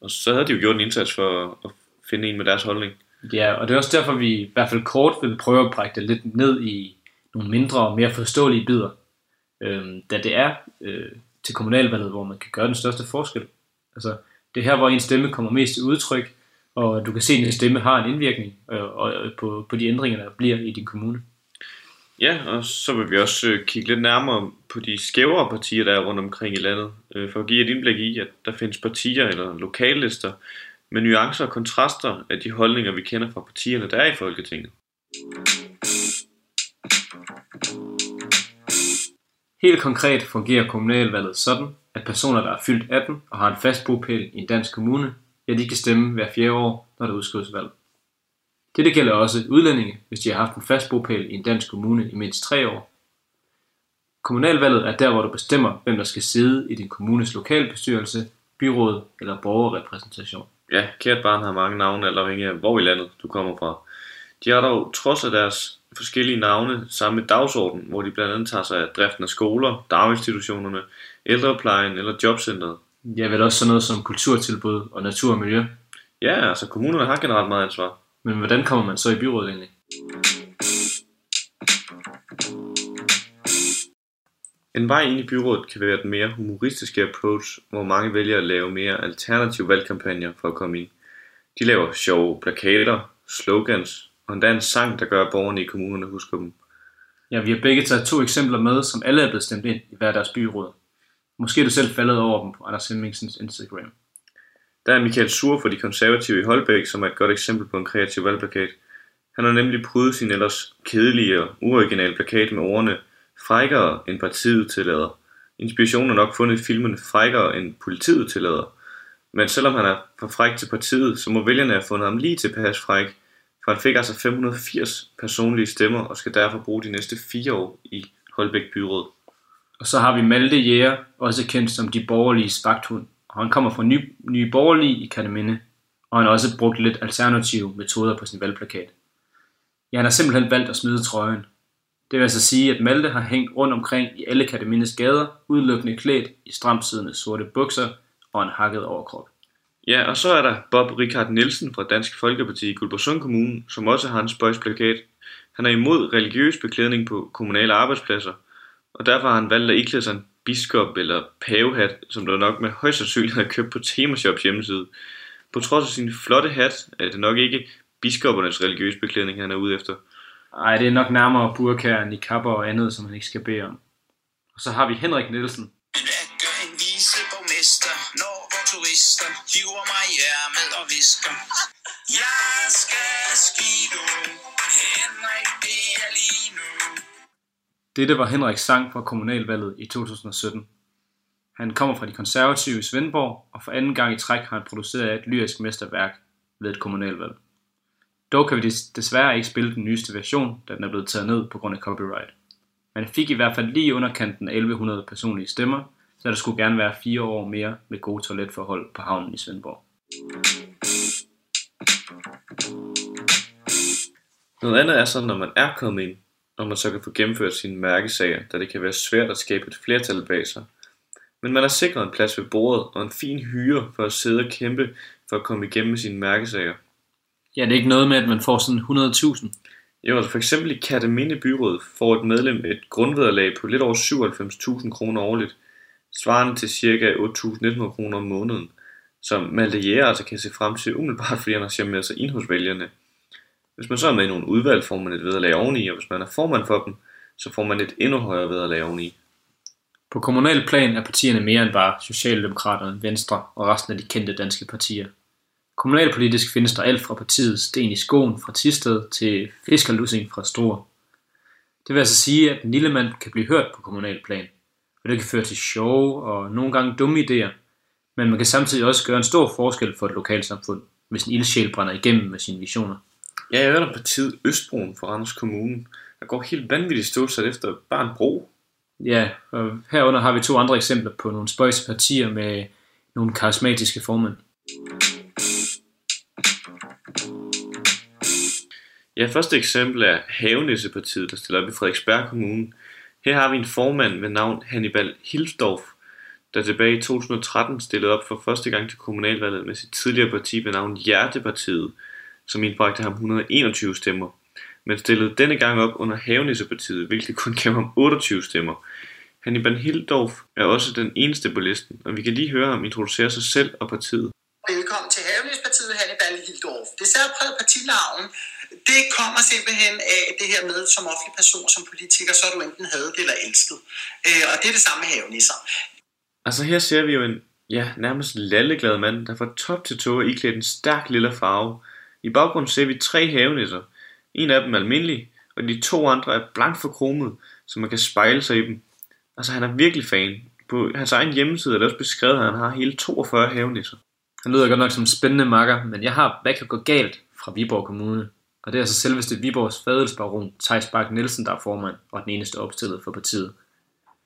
E: Og så havde de jo gjort en indsats for at finde en med deres holdning.
G: Ja, og det er også derfor, vi i hvert fald kort vil prøve at brække det lidt ned i nogle mindre og mere forståelige bidder. Øhm, da det er øh, til kommunalvalget, hvor man kan gøre den største forskel. Altså, det er her, hvor en stemme kommer mest til udtryk, og du kan se, at din stemme har en indvirkning øh, og, øh, på, på de ændringer, der bliver i din kommune.
E: Ja, og så vil vi også øh, kigge lidt nærmere på de skævere partier, der er rundt omkring i landet, øh, for at give et indblik i, at der findes partier eller lokallister med nuancer og kontraster af de holdninger, vi kender fra partierne, der er i Folketinget.
G: Helt konkret fungerer kommunalvalget sådan, at personer, der er fyldt 18 og har en fast bopæl i en dansk kommune, ja, de kan stemme hver fjerde år, når der udskrives valg. Dette gælder også udlændinge, hvis de har haft en fast bopæl i en dansk kommune i mindst tre år. Kommunalvalget er der, hvor du bestemmer, hvem der skal sidde i din kommunes lokalbestyrelse, byråd eller borgerrepræsentation.
E: Ja, kært barn har mange navne, alt afhængig af hvor i landet du kommer fra. De har dog trods af deres forskellige navne samme dagsorden, hvor de blandt andet tager sig af driften af skoler, daginstitutionerne, ældreplejen eller jobcentret.
G: Jeg vil også sådan noget som kulturtilbud og natur og miljø.
E: Ja, altså kommunerne har generelt meget ansvar.
G: Men hvordan kommer man så i byrådet egentlig?
E: En vej ind i byrådet kan være den mere humoristiske approach, hvor mange vælger at lave mere alternative valgkampagner for at komme ind. De laver sjove plakater, slogans og endda en sang, der gør, at borgerne i kommunerne husker dem.
G: Ja, vi har begge taget to eksempler med, som alle er blevet stemt ind i hver deres byråd. Måske er du selv faldet over dem på Anders Hemmingsens Instagram.
E: Der er Michael Sur fra de konservative i Holbæk, som er et godt eksempel på en kreativ valgplakat. Han har nemlig prydet sin ellers kedelige og uoriginale plakat med ordene frækkere end partiet tillader. Inspirationen er nok fundet i filmen Frækkere end politiet tillader. Men selvom han er for fræk til partiet, så må vælgerne have fundet ham lige tilpas fræk, for han fik altså 580 personlige stemmer og skal derfor bruge de næste fire år i Holbæk Byråd.
G: Og så har vi Malte Jæger, også kendt som de borgerlige spagthund. Og han kommer fra Ny, Nye Borgerlige i Kataminde, og han har også brugt lidt alternative metoder på sin valgplakat. Ja, han har simpelthen valgt at smide trøjen. Det vil altså sige, at Malte har hængt rundt omkring i alle Katamindes gader, udelukkende klædt i stramsidende sorte bukser og en hakket overkrop.
E: Ja, og så er der Bob Richard Nielsen fra Dansk Folkeparti i Guldborgsund Kommune, som også har en spøjsplakat. Han er imod religiøs beklædning på kommunale arbejdspladser, og derfor har han valgt at iklæde sig en biskop eller pavehat, som der nok med højst sandsynlighed har købt på Temashops hjemmeside. På trods af sin flotte hat, er det nok ikke biskoppernes religiøse beklædning, han er ude efter.
G: Ej, det er nok nærmere burkaer, nikapper og andet, som man ikke skal bede om. Og så har vi Henrik Nielsen.
F: Hvad gør en viceborgmester, når turister hiver mig i ærmet og visker? Jeg skal
G: Dette var Henriks sang fra kommunalvalget i 2017. Han kommer fra de konservative i Svendborg, og for anden gang i træk har han produceret et lyrisk mesterværk ved et kommunalvalg. Dog kan vi desværre ikke spille den nyeste version, da den er blevet taget ned på grund af copyright. Man fik i hvert fald lige underkanten af 1100 personlige stemmer, så der skulle gerne være fire år mere med gode toiletforhold på havnen i Svendborg.
E: Noget andet er så, når man er kommet ind, og man så kan få gennemført sine mærkesager, da det kan være svært at skabe et flertal bag sig. Men man er sikret en plads ved bordet og en fin hyre for at sidde og kæmpe for at komme igennem med sine mærkesager.
G: Ja, det er ikke noget med, at man får sådan 100.000.
E: Jo, altså for eksempel i Kataminde Byråd får et medlem et grundvederlag på lidt over 97.000 kroner årligt, svarende til ca. 8.100 kroner om måneden, som Malte Jæger altså kan se frem til umiddelbart, fordi han har charmeret sig ind hos vælgerne. Hvis man så er med i nogle udvalg, får man et vederlag oveni, og hvis man er formand for dem, så får man et endnu højere vederlag oveni.
G: På kommunal plan er partierne mere end bare Socialdemokraterne, Venstre og resten af de kendte danske partier. Kommunalpolitisk findes der alt fra partiet Sten i Skoen fra Tisted til Fiskerlussing fra Struer. Det vil altså sige, at en lille mand kan blive hørt på kommunal plan, og det kan føre til sjove og nogle gange dumme idéer, men man kan samtidig også gøre en stor forskel for et lokalsamfund, hvis en ildsjæl brænder igennem med sine visioner.
E: Ja, jeg hørte om partiet Østbroen for Randers Kommune, der går helt vanvittigt ståsat efter bare en bro.
G: Ja, og herunder har vi to andre eksempler på nogle spøjse partier med nogle karismatiske formænd.
E: Ja, første eksempel er Havenissepartiet, der stiller op i Frederiksberg Kommune. Her har vi en formand med navn Hannibal Hilsdorf, der tilbage i 2013 stillede op for første gang til kommunalvalget med sit tidligere parti ved navn Hjertepartiet, som indbragte ham 121 stemmer, men stillede denne gang op under Havenissepartiet, hvilket kun gav ham 28 stemmer. Hannibal Hilsdorf er også den eneste på listen, og vi kan lige høre ham introducere sig selv og partiet.
H: Velkommen til Haveløspartiet Hannibal Hildorf. Det særpræget partinavn, det kommer simpelthen af det her med, som offentlig person, som politiker, så er du enten hadet eller elsket. Øh, og det er det samme med havenisser.
E: Altså her ser vi jo en, ja, nærmest lalleglad mand, der fra top til tå er iklædt en stærk lille farve. I baggrunden ser vi tre havenisser. En af dem er almindelig, og de to andre er blankt forkromet, så man kan spejle sig i dem. Altså han er virkelig fan. På hans egen hjemmeside er det også beskrevet, at han har hele 42 havenisser.
G: Han lyder godt nok som en spændende makker, men jeg har Hvad kan gå galt fra Viborg Kommune. Og det er altså selveste Viborgs fadelsbaron, Thijs Bak Nielsen, der er formand og den eneste opstillet for partiet.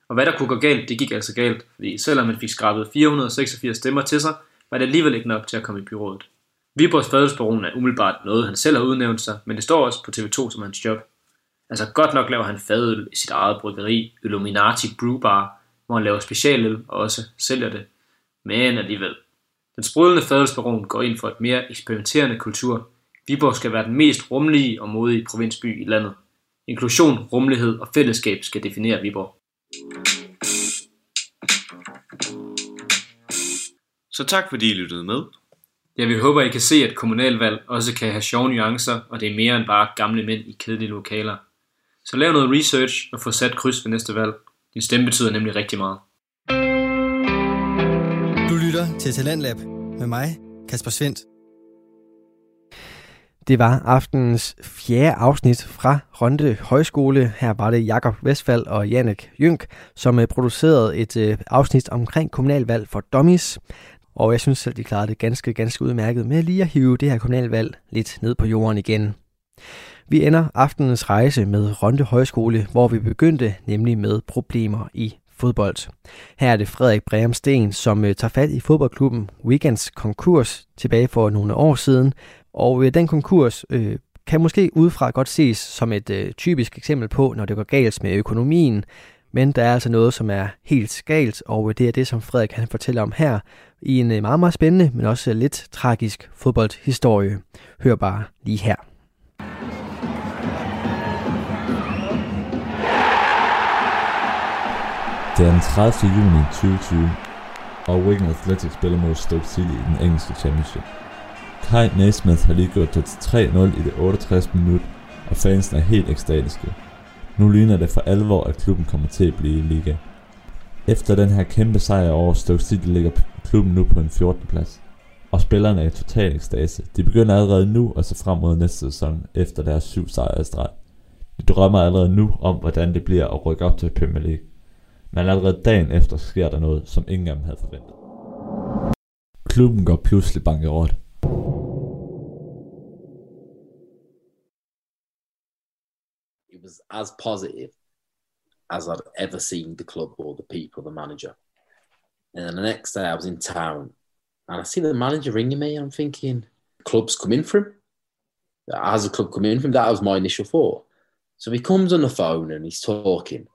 G: Og hvad der kunne gå galt, det gik altså galt, fordi selvom man fik skrabet 486 stemmer til sig, var det alligevel ikke nok til at komme i byrådet. Viborgs fadelsbaron er umiddelbart noget, han selv har udnævnt sig, men det står også på TV2 som hans job. Altså godt nok laver han fadøl i sit eget bryggeri, Illuminati Brew Bar, hvor han laver specialøl og også sælger det. Men alligevel. Den sprudlende fadelsbaron går ind for et mere eksperimenterende kultur. Viborg skal være den mest rummelige og modige provinsby i landet. Inklusion, rummelighed og fællesskab skal definere Viborg.
E: Så tak fordi I lyttede med.
G: Jeg vil håbe, at I kan se, at kommunalvalg også kan have sjove nuancer, og det er mere end bare gamle mænd i kedelige lokaler. Så lav noget research og få sat kryds ved næste valg. Din stemme betyder nemlig rigtig meget.
I: Du lytter til Talentlab med mig, Kasper Svendt.
A: Det var aftenens fjerde afsnit fra Rønde Højskole. Her var det Jakob Vestfald og Jannik Jynk, som øh, producerede et øh, afsnit omkring kommunalvalg for dummies. Og jeg synes selv, de klarede det ganske, ganske udmærket med lige at hive det her kommunalvalg lidt ned på jorden igen. Vi ender aftenens rejse med Rønde Højskole, hvor vi begyndte nemlig med problemer i fodbold. Her er det Frederik Breum Sten, som øh, tager fat i fodboldklubben Weekends konkurs tilbage for nogle år siden. Og øh, den konkurs øh, kan måske udefra godt ses som et øh, typisk eksempel på, når det går galt med økonomien. Men der er altså noget, som er helt galt, og øh, det er det, som Frederik han fortæller om her i en øh, meget, meget spændende, men også øh, lidt tragisk fodboldhistorie. Hør bare lige her.
J: Det er den 30. juni 2020, og Wigan Athletic spiller mod Stoke City i den engelske championship. Kai Naismith har lige gjort det til 3-0 i det 68 minut, og fansen er helt ekstatiske. Nu ligner det for alvor, at klubben kommer til at blive i liga. Efter den her kæmpe sejr over Stoke City ligger klubben nu på en 14. plads. Og spillerne er i total ekstase. De begynder allerede nu at se frem mod næste sæson efter deres syv sejre i streg. De drømmer allerede nu om, hvordan det bliver at rykke op til Premier League. Men allerede dagen efter sker der noget, som ingen af dem havde forventet. Klubben går pludselig bankerot.
K: it was as positive as I'd ever seen the club or the people, the manager. And then the next day I was in town and I see the manager ringing me I'm thinking, club's come in for him. Has the club come in for him? That was my initial thought. So he comes on the phone and he's talking.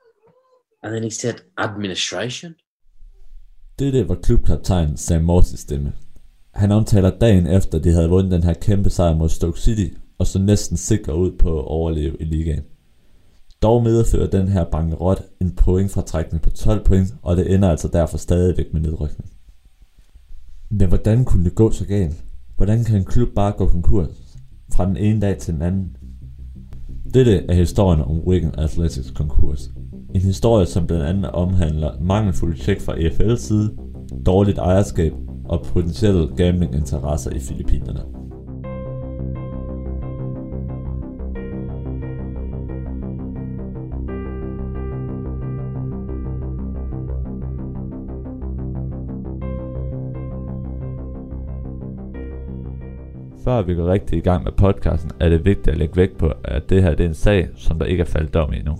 K: And then he said, administration.
J: Dette var klubkaptajn Sam Morses stemme. Han omtaler dagen efter, de havde vundet den her kæmpe sejr mod Stoke City, og så næsten sikre ud på at overleve i ligaen. Dog medfører den her bankerot en pointfratrækning på 12 point, og det ender altså derfor stadigvæk med nedrykning. Men hvordan kunne det gå så galt? Hvordan kan en klub bare gå konkurs fra den ene dag til den anden? Dette er historien om Wigan Athletics konkurs. En historie, som blandt andet omhandler mangelfulde tjek fra EFL side, dårligt ejerskab og potentielle gamblinginteresser i Filippinerne. Før vi går rigtig i gang med podcasten, er det vigtigt at lægge vægt på, at det her det er en sag, som der ikke er faldet dom i endnu.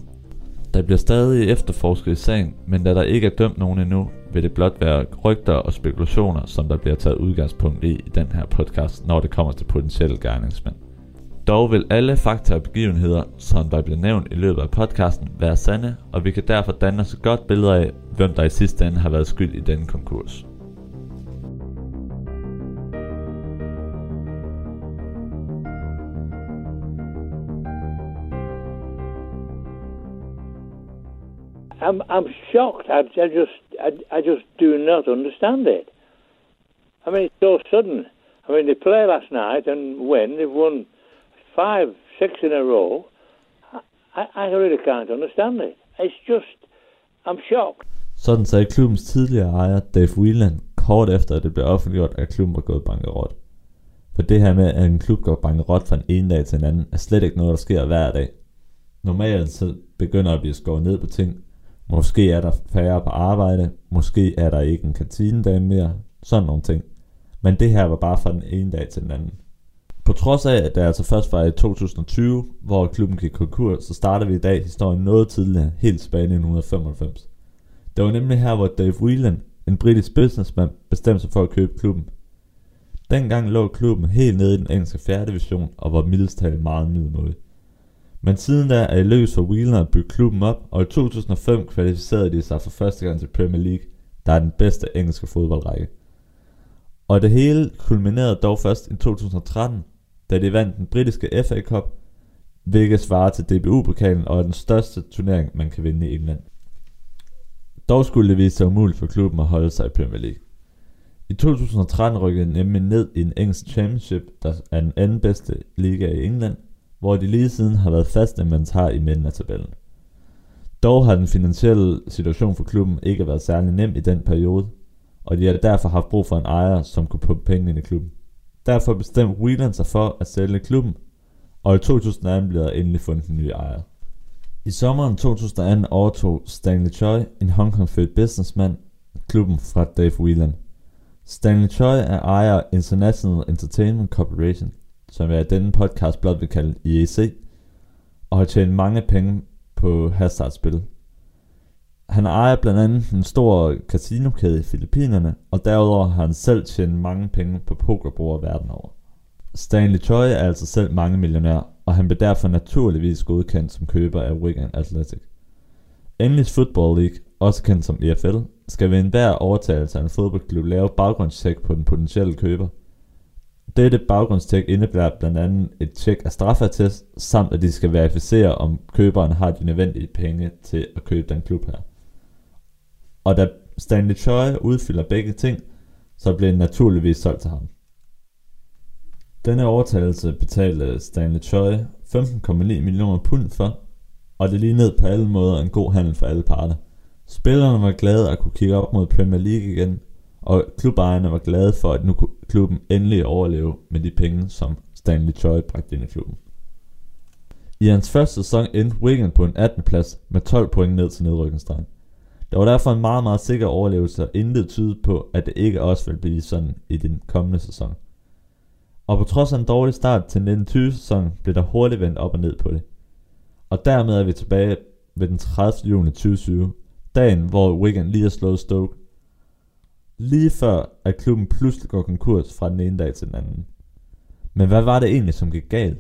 J: Der bliver stadig efterforsket i sagen, men da der ikke er dømt nogen endnu, vil det blot være rygter og spekulationer, som der bliver taget udgangspunkt i i den her podcast, når det kommer til potentielle gerningsmænd. Dog vil alle fakta og begivenheder, som der bliver nævnt i løbet af podcasten, være sande, og vi kan derfor danne os et godt billede af, hvem der i sidste ende har været skyld i denne konkurs.
L: I'm I'm shocked. I, I just I, I just do not understand it. I mean, it's so sudden. I mean, they play last night and win. They've won five, six in a row. I, I really can't understand it. It's just, I'm shocked.
J: Sådan sagde klubbens tidligere ejer Dave Whelan kort efter at det blev offentliggjort, at klubben var gået bankerot. For det her med, at en klub går bankerot fra en ene dag til en anden, er slet ikke noget, der sker hver dag. Normalt så begynder at blive skåret ned på ting, Måske er der færre på arbejde, måske er der ikke en kantinedame mere, sådan nogle ting. Men det her var bare fra den ene dag til den anden. På trods af, at det altså først var i 2020, hvor klubben gik konkurs, så starter vi i dag historien noget tidligere, helt tilbage i 1995. Det var nemlig her, hvor Dave Whelan, en britisk businessman, bestemte sig for at købe klubben. Dengang lå klubben helt nede i den engelske 4. division og var mildest talt meget middelmådig. Men siden da er det lykkedes for Wheeler at bygge klubben op, og i 2005 kvalificerede de sig for første gang til Premier League, der er den bedste engelske fodboldrække. Og det hele kulminerede dog først i 2013, da de vandt den britiske FA Cup, hvilket svarer til DBU-pokalen og er den største turnering, man kan vinde i England. Dog skulle det vise sig umuligt for klubben at holde sig i Premier League. I 2013 rykkede den nemlig ned i en engelsk championship, der er den anden bedste liga i England – hvor de lige siden har været fast inventar i midten af tabellen. Dog har den finansielle situation for klubben ikke været særlig nem i den periode, og de har derfor haft brug for en ejer, som kunne pumpe penge ind i klubben. Derfor bestemte Whelan sig for at sælge klubben, og i 2018 blev der endelig fundet en ny ejer. I sommeren 2018 overtog Stanley Choi, en Hong Kong-født businessman, klubben fra Dave Whelan. Stanley Choi er ejer af International Entertainment Corporation, som jeg i denne podcast blot vil kalde IEC, og har tjent mange penge på hasardspil. Han ejer blandt andet en stor casinokæde i Filippinerne, og derudover har han selv tjent mange penge på pokerbrugere verden over. Stanley Choi er altså selv mange millionær, og han blev derfor naturligvis godkendt som køber af Wigan Athletic. English Football League, også kendt som EFL, skal ved enhver overtagelse af en fodboldklub lave baggrundstjek på den potentielle køber – dette baggrundstjek indebærer blandt andet et tjek af straffatest, samt at de skal verificere, om køberen har de nødvendige penge til at købe den klub her. Og da Stanley Choi udfylder begge ting, så bliver den naturligvis solgt til ham. Denne overtagelse betalte Stanley Choi 15,9 millioner pund for, og det lignede på alle måder en god handel for alle parter. Spillerne var glade at kunne kigge op mod Premier League igen, og klubejerne var glade for, at nu kunne klubben endelig overleve med de penge, som Stanley Choi bragte ind i klubben. I hans første sæson endte Wigan på en 18. plads med 12 point ned til nedrykningsstregen. Der var derfor en meget, meget sikker overlevelse, og intet tyde på, at det ikke også ville blive sådan i den kommende sæson. Og på trods af en dårlig start til 1920-sæsonen, blev der hurtigt vendt op og ned på det. Og dermed er vi tilbage ved den 30. juni 2020, dagen hvor Wigan lige har slået Stoke lige før at klubben pludselig går konkurs fra den ene dag til den anden. Men hvad var det egentlig, som gik galt?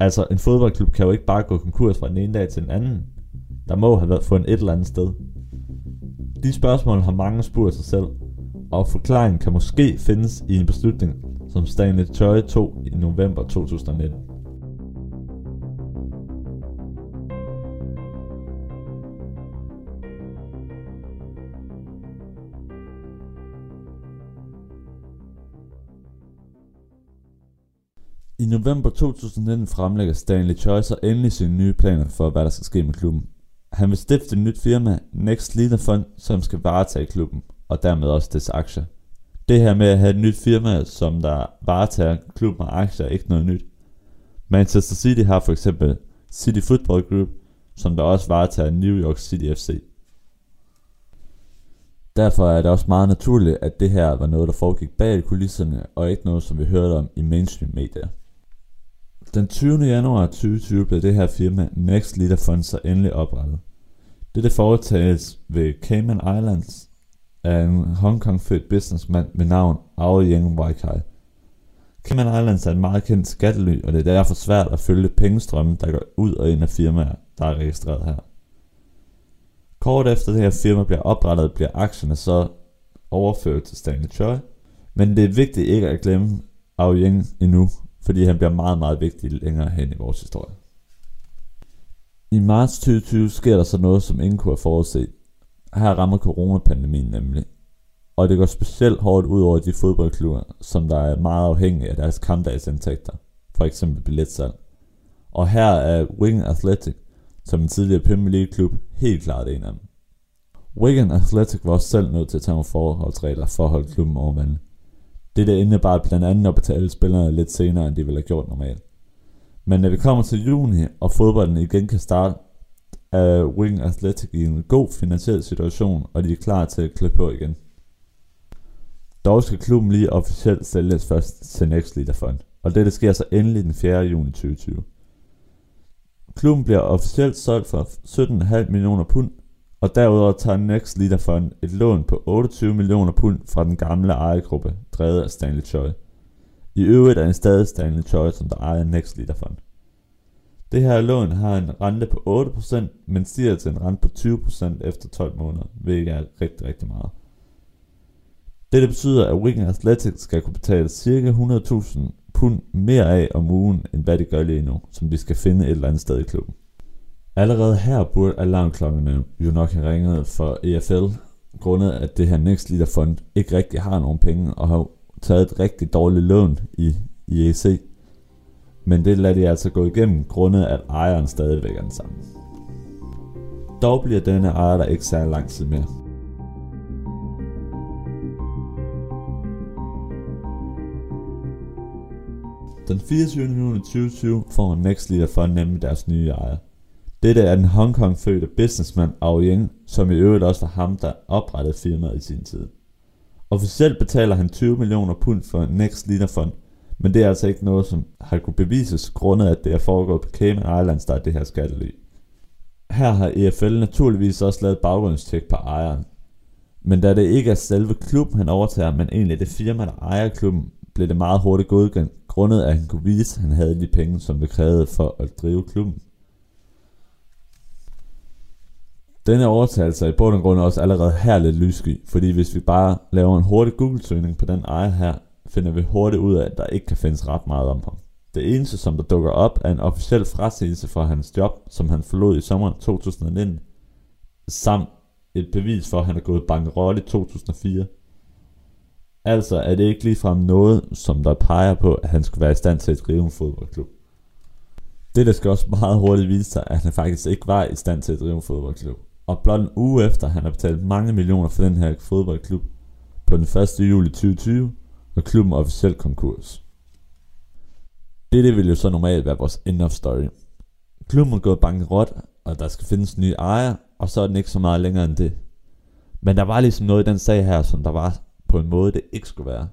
J: Altså, en fodboldklub kan jo ikke bare gå konkurs fra den ene dag til den anden. Der må have været fundet et eller andet sted. De spørgsmål har mange spurgt sig selv, og forklaringen kan måske findes i en beslutning, som Stanley Turry tog i november 2019. I november 2019 fremlægger Stanley Choi endelig sine nye planer for, hvad der skal ske med klubben. Han vil stifte et nyt firma, Next Leader Fund, som skal varetage klubben, og dermed også dets aktier. Det her med at have et nyt firma, som der varetager klubben og aktier, er ikke noget nyt. Manchester City har for eksempel City Football Group, som der også varetager New York City FC. Derfor er det også meget naturligt, at det her var noget, der foregik bag kulisserne, og ikke noget, som vi hørte om i mainstream medier. Den 20. januar 2020 blev det her firma Next Leader Fund så endelig oprettet. Dette foretages ved Cayman Islands af en Hong Kong født businessmand med navn Ao Yang Waikai. Cayman Islands er et meget kendt skattely, og det er derfor svært at følge pengestrømmen, der går ud og ind af firmaer, der er registreret her. Kort efter det her firma bliver oprettet, bliver aktierne så overført til Stanley Choi, men det er vigtigt ikke at glemme Ao Yang endnu, fordi han bliver meget, meget vigtig længere hen i vores historie. I marts 2020 sker der så noget, som ingen kunne have forudset. Her rammer coronapandemien nemlig. Og det går specielt hårdt ud over de fodboldklubber, som der er meget afhængige af deres kampdagsindtægter, for eksempel billetsalg. Og her er Wigan Athletic, som en tidligere Premier League klub, helt klart en af dem. Wigan Athletic var også selv nødt til at tage nogle forholdsregler for at holde klubben over vandet. Det indebar blandt andet at betale spillerne lidt senere, end de ville have gjort normalt. Men når vi kommer til juni, og fodbolden igen kan starte, er Wing Athletic i en god finansiel situation, og de er klar til at klippe på igen. Dog skal klubben lige officielt sælges først til Next Leader Fund, og dette sker så endelig den 4. juni 2020. Klubben bliver officielt solgt for 17,5 millioner pund, og derudover tager Next Leader Fund et lån på 28 millioner pund fra den gamle ejergruppe, drevet af Stanley Choi. I øvrigt er det stadig Stanley Choi, som der ejer Next Leader Fund. Det her lån har en rente på 8%, men stiger til en rente på 20% efter 12 måneder, hvilket er rigtig, rigtig meget. Dette betyder, at Wigan Athletics skal kunne betale ca. 100.000 pund mere af om ugen, end hvad de gør lige nu, som de skal finde et eller andet sted i klubben. Allerede her burde alarmklokkerne jo nok have ringet for EFL, grundet at det her Next Leader Fund ikke rigtig har nogen penge, og har taget et rigtig dårligt lån i, i EC. Men det lader de altså gå igennem, grundet at ejeren stadigvæk er den samme. Dog bliver denne ejer der ikke særlig lang tid mere. Den 24. juni 2020 får Next Leader Fund nemlig deres nye ejer. Dette er den Hong Kong fødte businessman Ao Ying, som i øvrigt også var ham, der oprettede firmaet i sin tid. Officielt betaler han 20 millioner pund for Next Leader Fund, men det er altså ikke noget, som har kunne bevises grundet, at det er foregået på Cayman Islands, der er det her skattely. Her har EFL naturligvis også lavet baggrundstjek på ejeren. Men da det ikke er selve klubben, han overtager, men egentlig det firma, der ejer klubben, blev det meget hurtigt godkendt, grundet at han kunne vise, at han havde de penge, som det krævede for at drive klubben. Denne overtagelse er i bund og grund også allerede her lidt lyssky, fordi hvis vi bare laver en hurtig Google-søgning på den ejer her, finder vi hurtigt ud af, at der ikke kan findes ret meget om ham. Det eneste, som der dukker op, er en officiel frasigelse fra hans job, som han forlod i sommeren 2019, samt et bevis for, at han er gået bankerot i 2004. Altså er det ikke ligefrem noget, som der peger på, at han skulle være i stand til at drive en fodboldklub. Det der skal også meget hurtigt vise sig, at han faktisk ikke var i stand til at drive en fodboldklub. Og blot en uge efter, han har betalt mange millioner for den her fodboldklub, på den 1. juli 2020, når klubben officielt konkurs. Dette vil jo så normalt være vores end of story. Klubben er gået bankerot, og der skal findes nye ejer, og så er den ikke så meget længere end det. Men der var ligesom noget i den sag her, som der var på en måde, det ikke skulle være.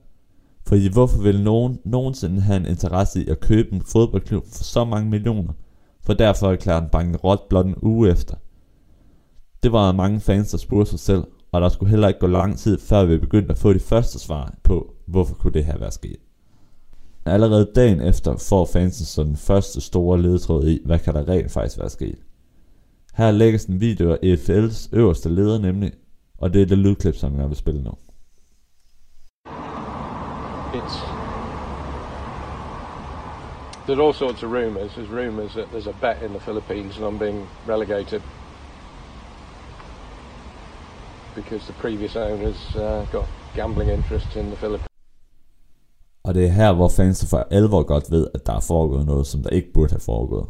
J: Fordi hvorfor vil nogen nogensinde have en interesse i at købe en fodboldklub for så mange millioner, for derfor erklærer den bankerot blot en uge efter? Det var mange fans, der spurgte sig selv, og der skulle heller ikke gå lang tid, før vi begyndte at få de første svar på, hvorfor kunne det her være sket. Allerede dagen efter får fansen så den første store ledetråd i, hvad kan der rent faktisk være sket. Her lægges en video af EFL's øverste leder nemlig, og det er det lydklip, som jeg vil spille nu.
M: It's there's all sorts of rumours. There's rumours that there's a bet in the Philippines and I'm being relegated because the previous owners uh, got gambling interests in the Philippines.
J: Og det er her, hvor fans for alvor godt ved, at der er foregået noget, som der ikke burde have foregået.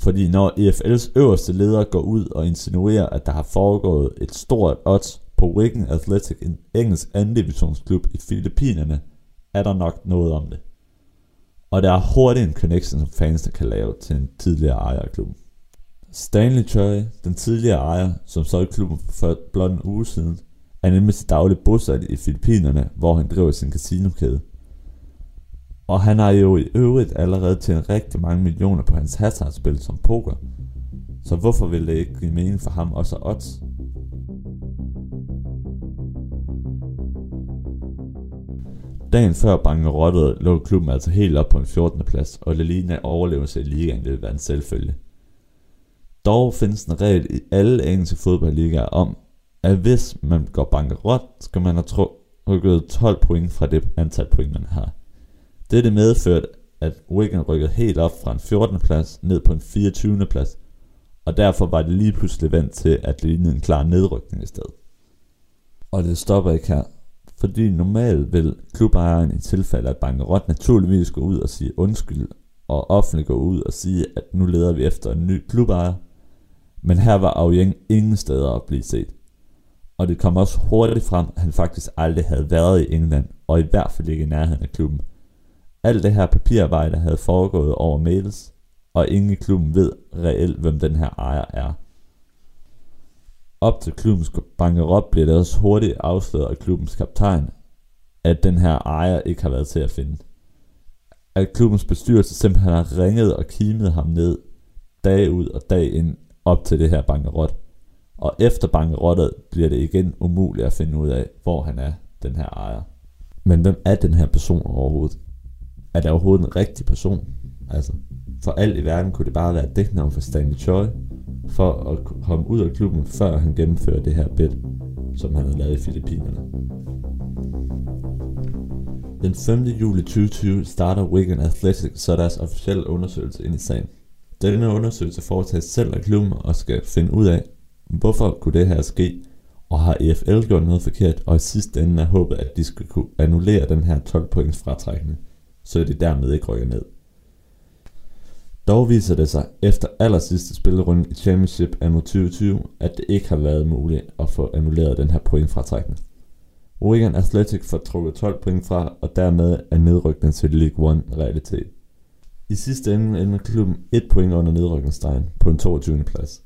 J: Fordi når EFL's øverste leder går ud og insinuerer, at der har foregået et stort odds på Wigan Athletic, en engelsk andendivisionsklub i Filippinerne, er der nok noget om det. Og der er hurtigt en connection, som der kan lave til en tidligere ejer af. Stanley Choi, den tidligere ejer, som solgte klubben for blot en uge siden, er nemlig til daglig bosat i Filippinerne, hvor han driver sin casinokæde. Og han har jo i øvrigt allerede tjent rigtig mange millioner på hans hazardspil som poker. Så hvorfor vil det ikke give mening for ham også odds? Dagen før bankerottet lå klubben altså helt op på en 14. plads, og Lelina overlevelse i ligaen ville være en selvfølge. Dog findes en regel i alle engelske fodboldligaer om, at hvis man går bankerot, skal man have trukket 12 point fra det antal point, man har. Dette medførte, at Wigan rykkede helt op fra en 14. plads ned på en 24. plads, og derfor var det lige pludselig vendt til, at det lignede en klar nedrykning i stedet. Og det stopper ikke her, fordi normalt vil klubejeren i tilfælde af bankerot naturligvis gå ud og sige undskyld, og offentligt gå ud og sige, at nu leder vi efter en ny klubejer, men her var Aoyang ingen steder at blive set. Og det kom også hurtigt frem, at han faktisk aldrig havde været i England, og i hvert fald ikke i nærheden af klubben. Alt det her papirarbejde havde foregået over mails, og ingen i klubben ved reelt, hvem den her ejer er. Op til klubbens bankerot blev det også hurtigt afsløret af klubbens kaptajn, at den her ejer ikke har været til at finde. At klubbens bestyrelse simpelthen har ringet og kimet ham ned dag ud og dag ind op til det her bankerot. Og efter bankerottet bliver det igen umuligt at finde ud af, hvor han er, den her ejer. Men hvem er den her person overhovedet? Er det overhovedet en rigtig person? Altså, for alt i verden kunne det bare være et dæknavn for Stanley Choi, for at komme ud af klubben, før han gennemfører det her bid, som han havde lavet i Filippinerne. Den 5. juli 2020 starter Wigan Athletic så deres officielle undersøgelse ind i sagen. Denne undersøgelse foretages selv af klubben og skal finde ud af, hvorfor kunne det her ske, og har EFL gjort noget forkert, og i sidste ende er håbet, at de skal kunne annullere den her 12 points fratrækning, så de dermed ikke rykker ned. Dog viser det sig efter aller sidste spillerunde i Championship anno 2020, at det ikke har været muligt at få annulleret den her pointfratrækning. Wigan Athletic får trukket 12 point fra, og dermed er nedrykningen til League 1 realitet. I sidste ende ender klubben et point under nedrykningsstregen på en 22. plads.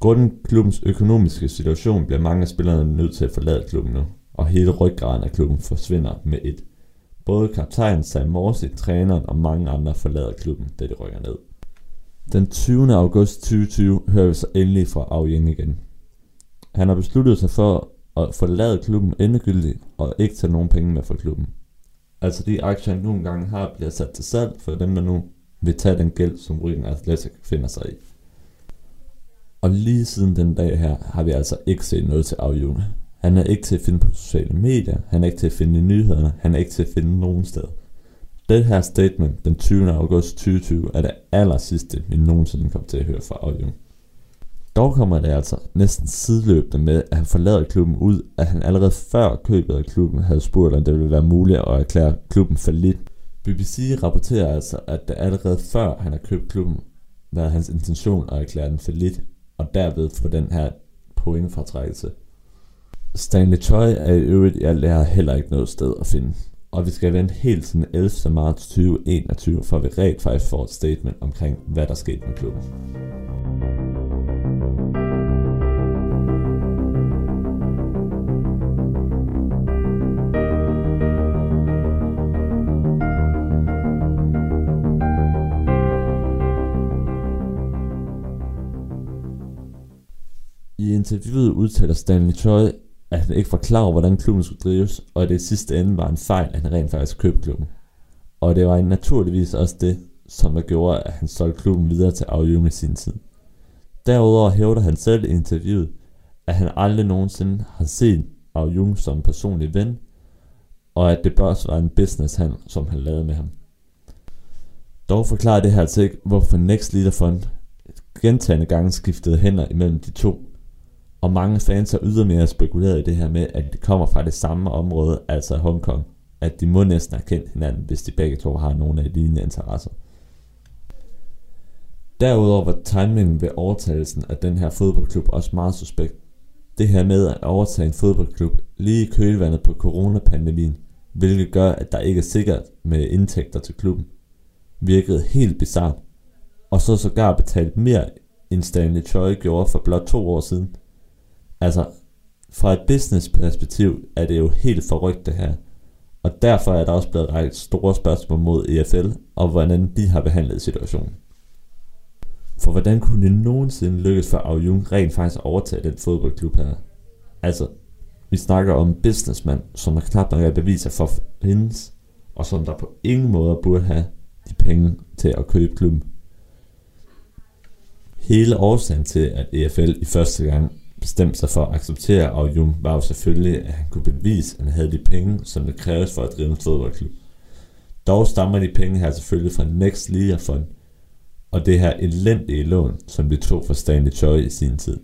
J: Grunden klubbens økonomiske situation bliver mange af spillerne nødt til at forlade klubben nu, og hele ryggraden af klubben forsvinder med et. Både kaptajn Sam Morsi, træneren og mange andre forlader klubben, da de rykker ned. Den 20. august 2020 hører vi så endelig fra Auyeng igen. Han har besluttet sig for at forlade klubben endegyldigt og ikke tage nogen penge med fra klubben. Altså de aktier, han nogle gange har, bliver sat til salg for dem, der nu vil tage den gæld, som Wigan Athletic finder sig i. Og lige siden den dag her, har vi altså ikke set noget til Auyung. Han er ikke til at finde på sociale medier, han er ikke til at finde i nyhederne, han er ikke til at finde nogen sted. Det her statement den 20. august 2020 er det aller sidste, vi nogensinde kommer til at høre fra Auyung. Dog kommer det altså næsten sideløbende med, at han forlader klubben ud, at han allerede før købet af klubben havde spurgt, om det ville være muligt at erklære klubben for lidt. BBC rapporterer altså, at det allerede før han har købt klubben, været hans intention at erklære den for lidt, og derved få den her pointfortrækkelse. Stanley Choi er i øvrigt i alt det her heller ikke noget sted at finde. Og vi skal vente helt til den 11. marts 2021, for vi rent faktisk får et statement omkring, hvad der skete med klubben. Interviewet udtaler Stanley Choi, at han ikke var klar over, hvordan klubben skulle drives, og at det i sidste ende var en fejl, at han rent faktisk købte klubben. Og det var naturligvis også det, som der gjorde, at han solgte klubben videre til Auyung i sin tid. Derudover hævder han selv i interviewet, at han aldrig nogensinde har set Auyung som en personlig ven, og at det også var en business som han lavede med ham. Dog forklarer det her altså ikke, hvorfor Next Leader Fund gentagende gange skiftede hænder imellem de to, og mange fans har ydermere spekuleret i det her med, at det kommer fra det samme område, altså Hongkong, at de må næsten have kendt hinanden, hvis de begge to har nogle af lignende interesser. Derudover var timingen ved overtagelsen af den her fodboldklub også meget suspekt. Det her med at overtage en fodboldklub lige i kølvandet på coronapandemien, hvilket gør, at der ikke er sikkert med indtægter til klubben, virkede helt bizart, og så sågar betalt mere end Stanley Choi gjorde for blot to år siden. Altså, fra et business perspektiv er det jo helt forrygt det her, og derfor er der også blevet rejst store spørgsmål mod EFL, og hvordan de har behandlet situationen. For hvordan kunne det nogensinde lykkes for Au Jung rent faktisk at overtage den fodboldklub her? Altså, vi snakker om en businessmand, som har knap nok beviser for hendes, og som der på ingen måde burde have de penge til at købe klubben. Hele årsagen til, at EFL i første gang bestemt sig for at acceptere og Jung, var jo selvfølgelig, at han kunne bevise, at han havde de penge, som det kræves for at drive en fodboldklub. Dog stammer de penge her selvfølgelig fra Next League Fund, og det her elendige lån, som de tog fra Stanley Choi i sin tid.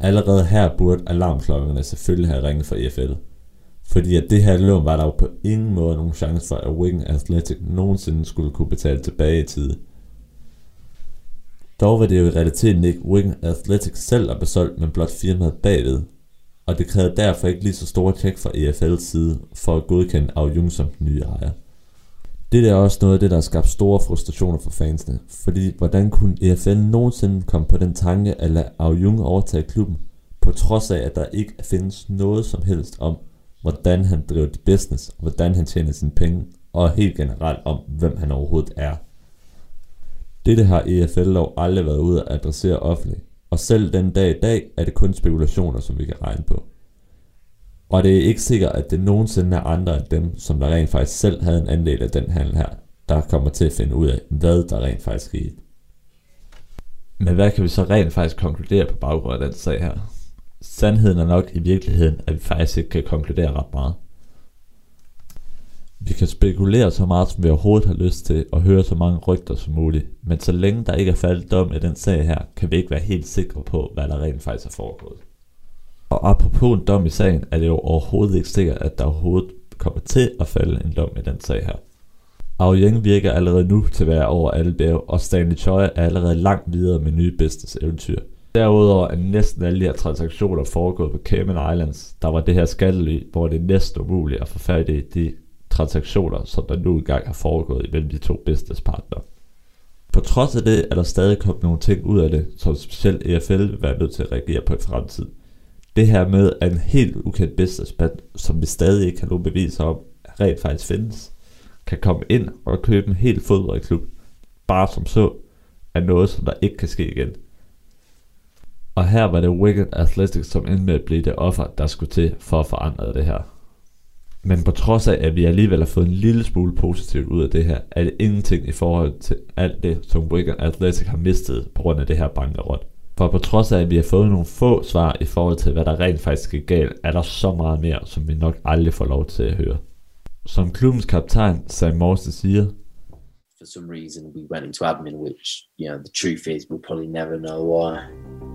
J: Allerede her burde alarmklokkerne selvfølgelig have ringet for EFL, fordi at det her lån var der jo på ingen måde nogen chance for, at Wigan Athletic nogensinde skulle kunne betale tilbage i tide. Dog var det jo i realiteten ikke Wigan Athletic selv, der besolgt, men blot firmaet bagved, og det krævede derfor ikke lige så store tjek fra EFL's side for at godkende Au Jung som den nye ejer. Det er også noget af det, der har skabt store frustrationer for fansene, fordi hvordan kunne EFL nogensinde komme på den tanke at lade Au Jung overtage klubben, på trods af, at der ikke findes noget som helst om, hvordan han driver det business, og hvordan han tjener sine penge, og helt generelt om, hvem han overhovedet er. Dette har EFL dog aldrig været ude at adressere offentligt, og selv den dag i dag er det kun spekulationer, som vi kan regne på. Og det er ikke sikkert, at det nogensinde er andre end dem, som der rent faktisk selv havde en andel af den handel her, der kommer til at finde ud af, hvad der rent faktisk skete. Men hvad kan vi så rent faktisk konkludere på baggrund af den sag her? Sandheden er nok i virkeligheden, at vi faktisk ikke kan konkludere ret meget. Vi kan spekulere så meget, som vi overhovedet har lyst til, og høre så mange rygter som muligt, men så længe der ikke er faldet dom i den sag her, kan vi ikke være helt sikre på, hvad der rent faktisk er foregået. Og apropos en dom i sagen, er det jo overhovedet ikke sikkert, at der overhovedet kommer til at falde en dom i den sag her. Aoyang virker allerede nu til at være over alle bjerge, og Stanley Choi er allerede langt videre med nye business eventyr. Derudover er næsten alle de her transaktioner foregået på Cayman Islands. Der var det her skattely, hvor det er næsten umuligt at få fat i de transaktioner, som der nu engang har foregået imellem de to businesspartnere. På trods af det er der stadig kommet nogle ting ud af det, som specielt EFL vil være nødt til at reagere på i fremtiden. Det her med, at en helt ukendt businessmand, som vi stadig ikke har nogen beviser om, rent faktisk findes, kan komme ind og købe en helt fodboldklub, bare som så, er noget, som der ikke kan ske igen. Og her var det Wigan Athletics, som endte med at blive det offer, der skulle til for at forandre det her. Men på trods af, at vi alligevel har fået en lille smule positivt ud af det her, er det ingenting i forhold til alt det, som Wigan Athletic har mistet på grund af det her bankerot. For på trods af, at vi har fået nogle få svar i forhold til, hvad der rent faktisk gik galt, er der så meget mere, som vi nok aldrig får lov til at høre. Som klubbens kaptajn, Sam Morse siger,
K: For some reason, we went into admin, which, you know, the truth is we'll probably never know why.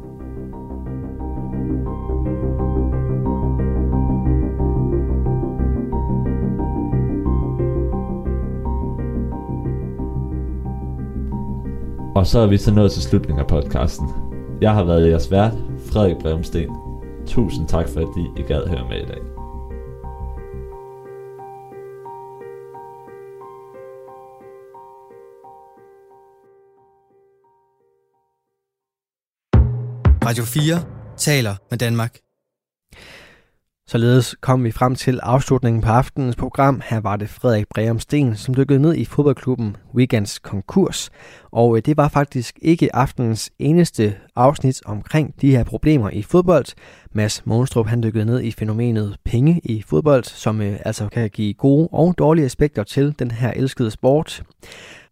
J: Og så er vi så nået til slutningen af podcasten. Jeg har været jeres vært, Frederik Bremsten. Tusind tak for, at I gad høre med i dag.
I: Radio 4 taler med Danmark.
A: Således kom vi frem til afslutningen på aftenens program. Her var det Frederik Breum Sten, som dykkede ned i fodboldklubben Weekends konkurs. Og øh, det var faktisk ikke aftenens eneste afsnit omkring de her problemer i fodbold. Mads Månstrup han dykkede ned i fænomenet penge i fodbold, som øh, altså kan give gode og dårlige aspekter til den her elskede sport.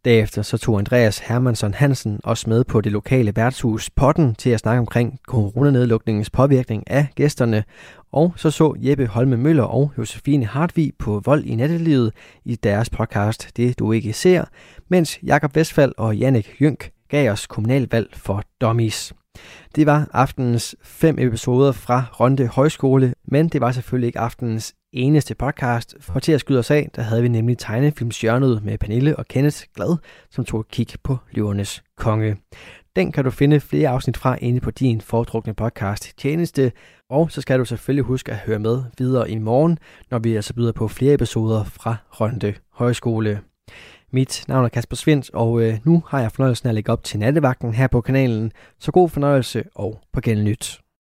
A: Derefter så tog Andreas Hermansson Hansen også med på det lokale værtshus Potten til at snakke omkring coronanedlukningens påvirkning af gæsterne. Og så så Jeppe Holme Møller og Josefine Hartvig på vold i nattelivet i deres podcast Det du ikke ser, mens Jakob Vestfald og Jannik Jynk gav os kommunalvalg for dummies. Det var aftenens fem episoder fra Ronde Højskole, men det var selvfølgelig ikke aftenens eneste podcast. For til at skyde os af, der havde vi nemlig tegnefilmsjørnet med Pernille og Kenneth Glad, som tog et kig på Løvernes Konge. Den kan du finde flere afsnit fra inde på din foretrukne podcast tjeneste, og så skal du selvfølgelig huske at høre med videre i morgen, når vi altså byder på flere episoder fra Rønde Højskole. Mit navn er Kasper Svendt, og øh, nu har jeg fornøjelsen af at lægge op til nattevagten her på kanalen. Så god fornøjelse og på genlyt.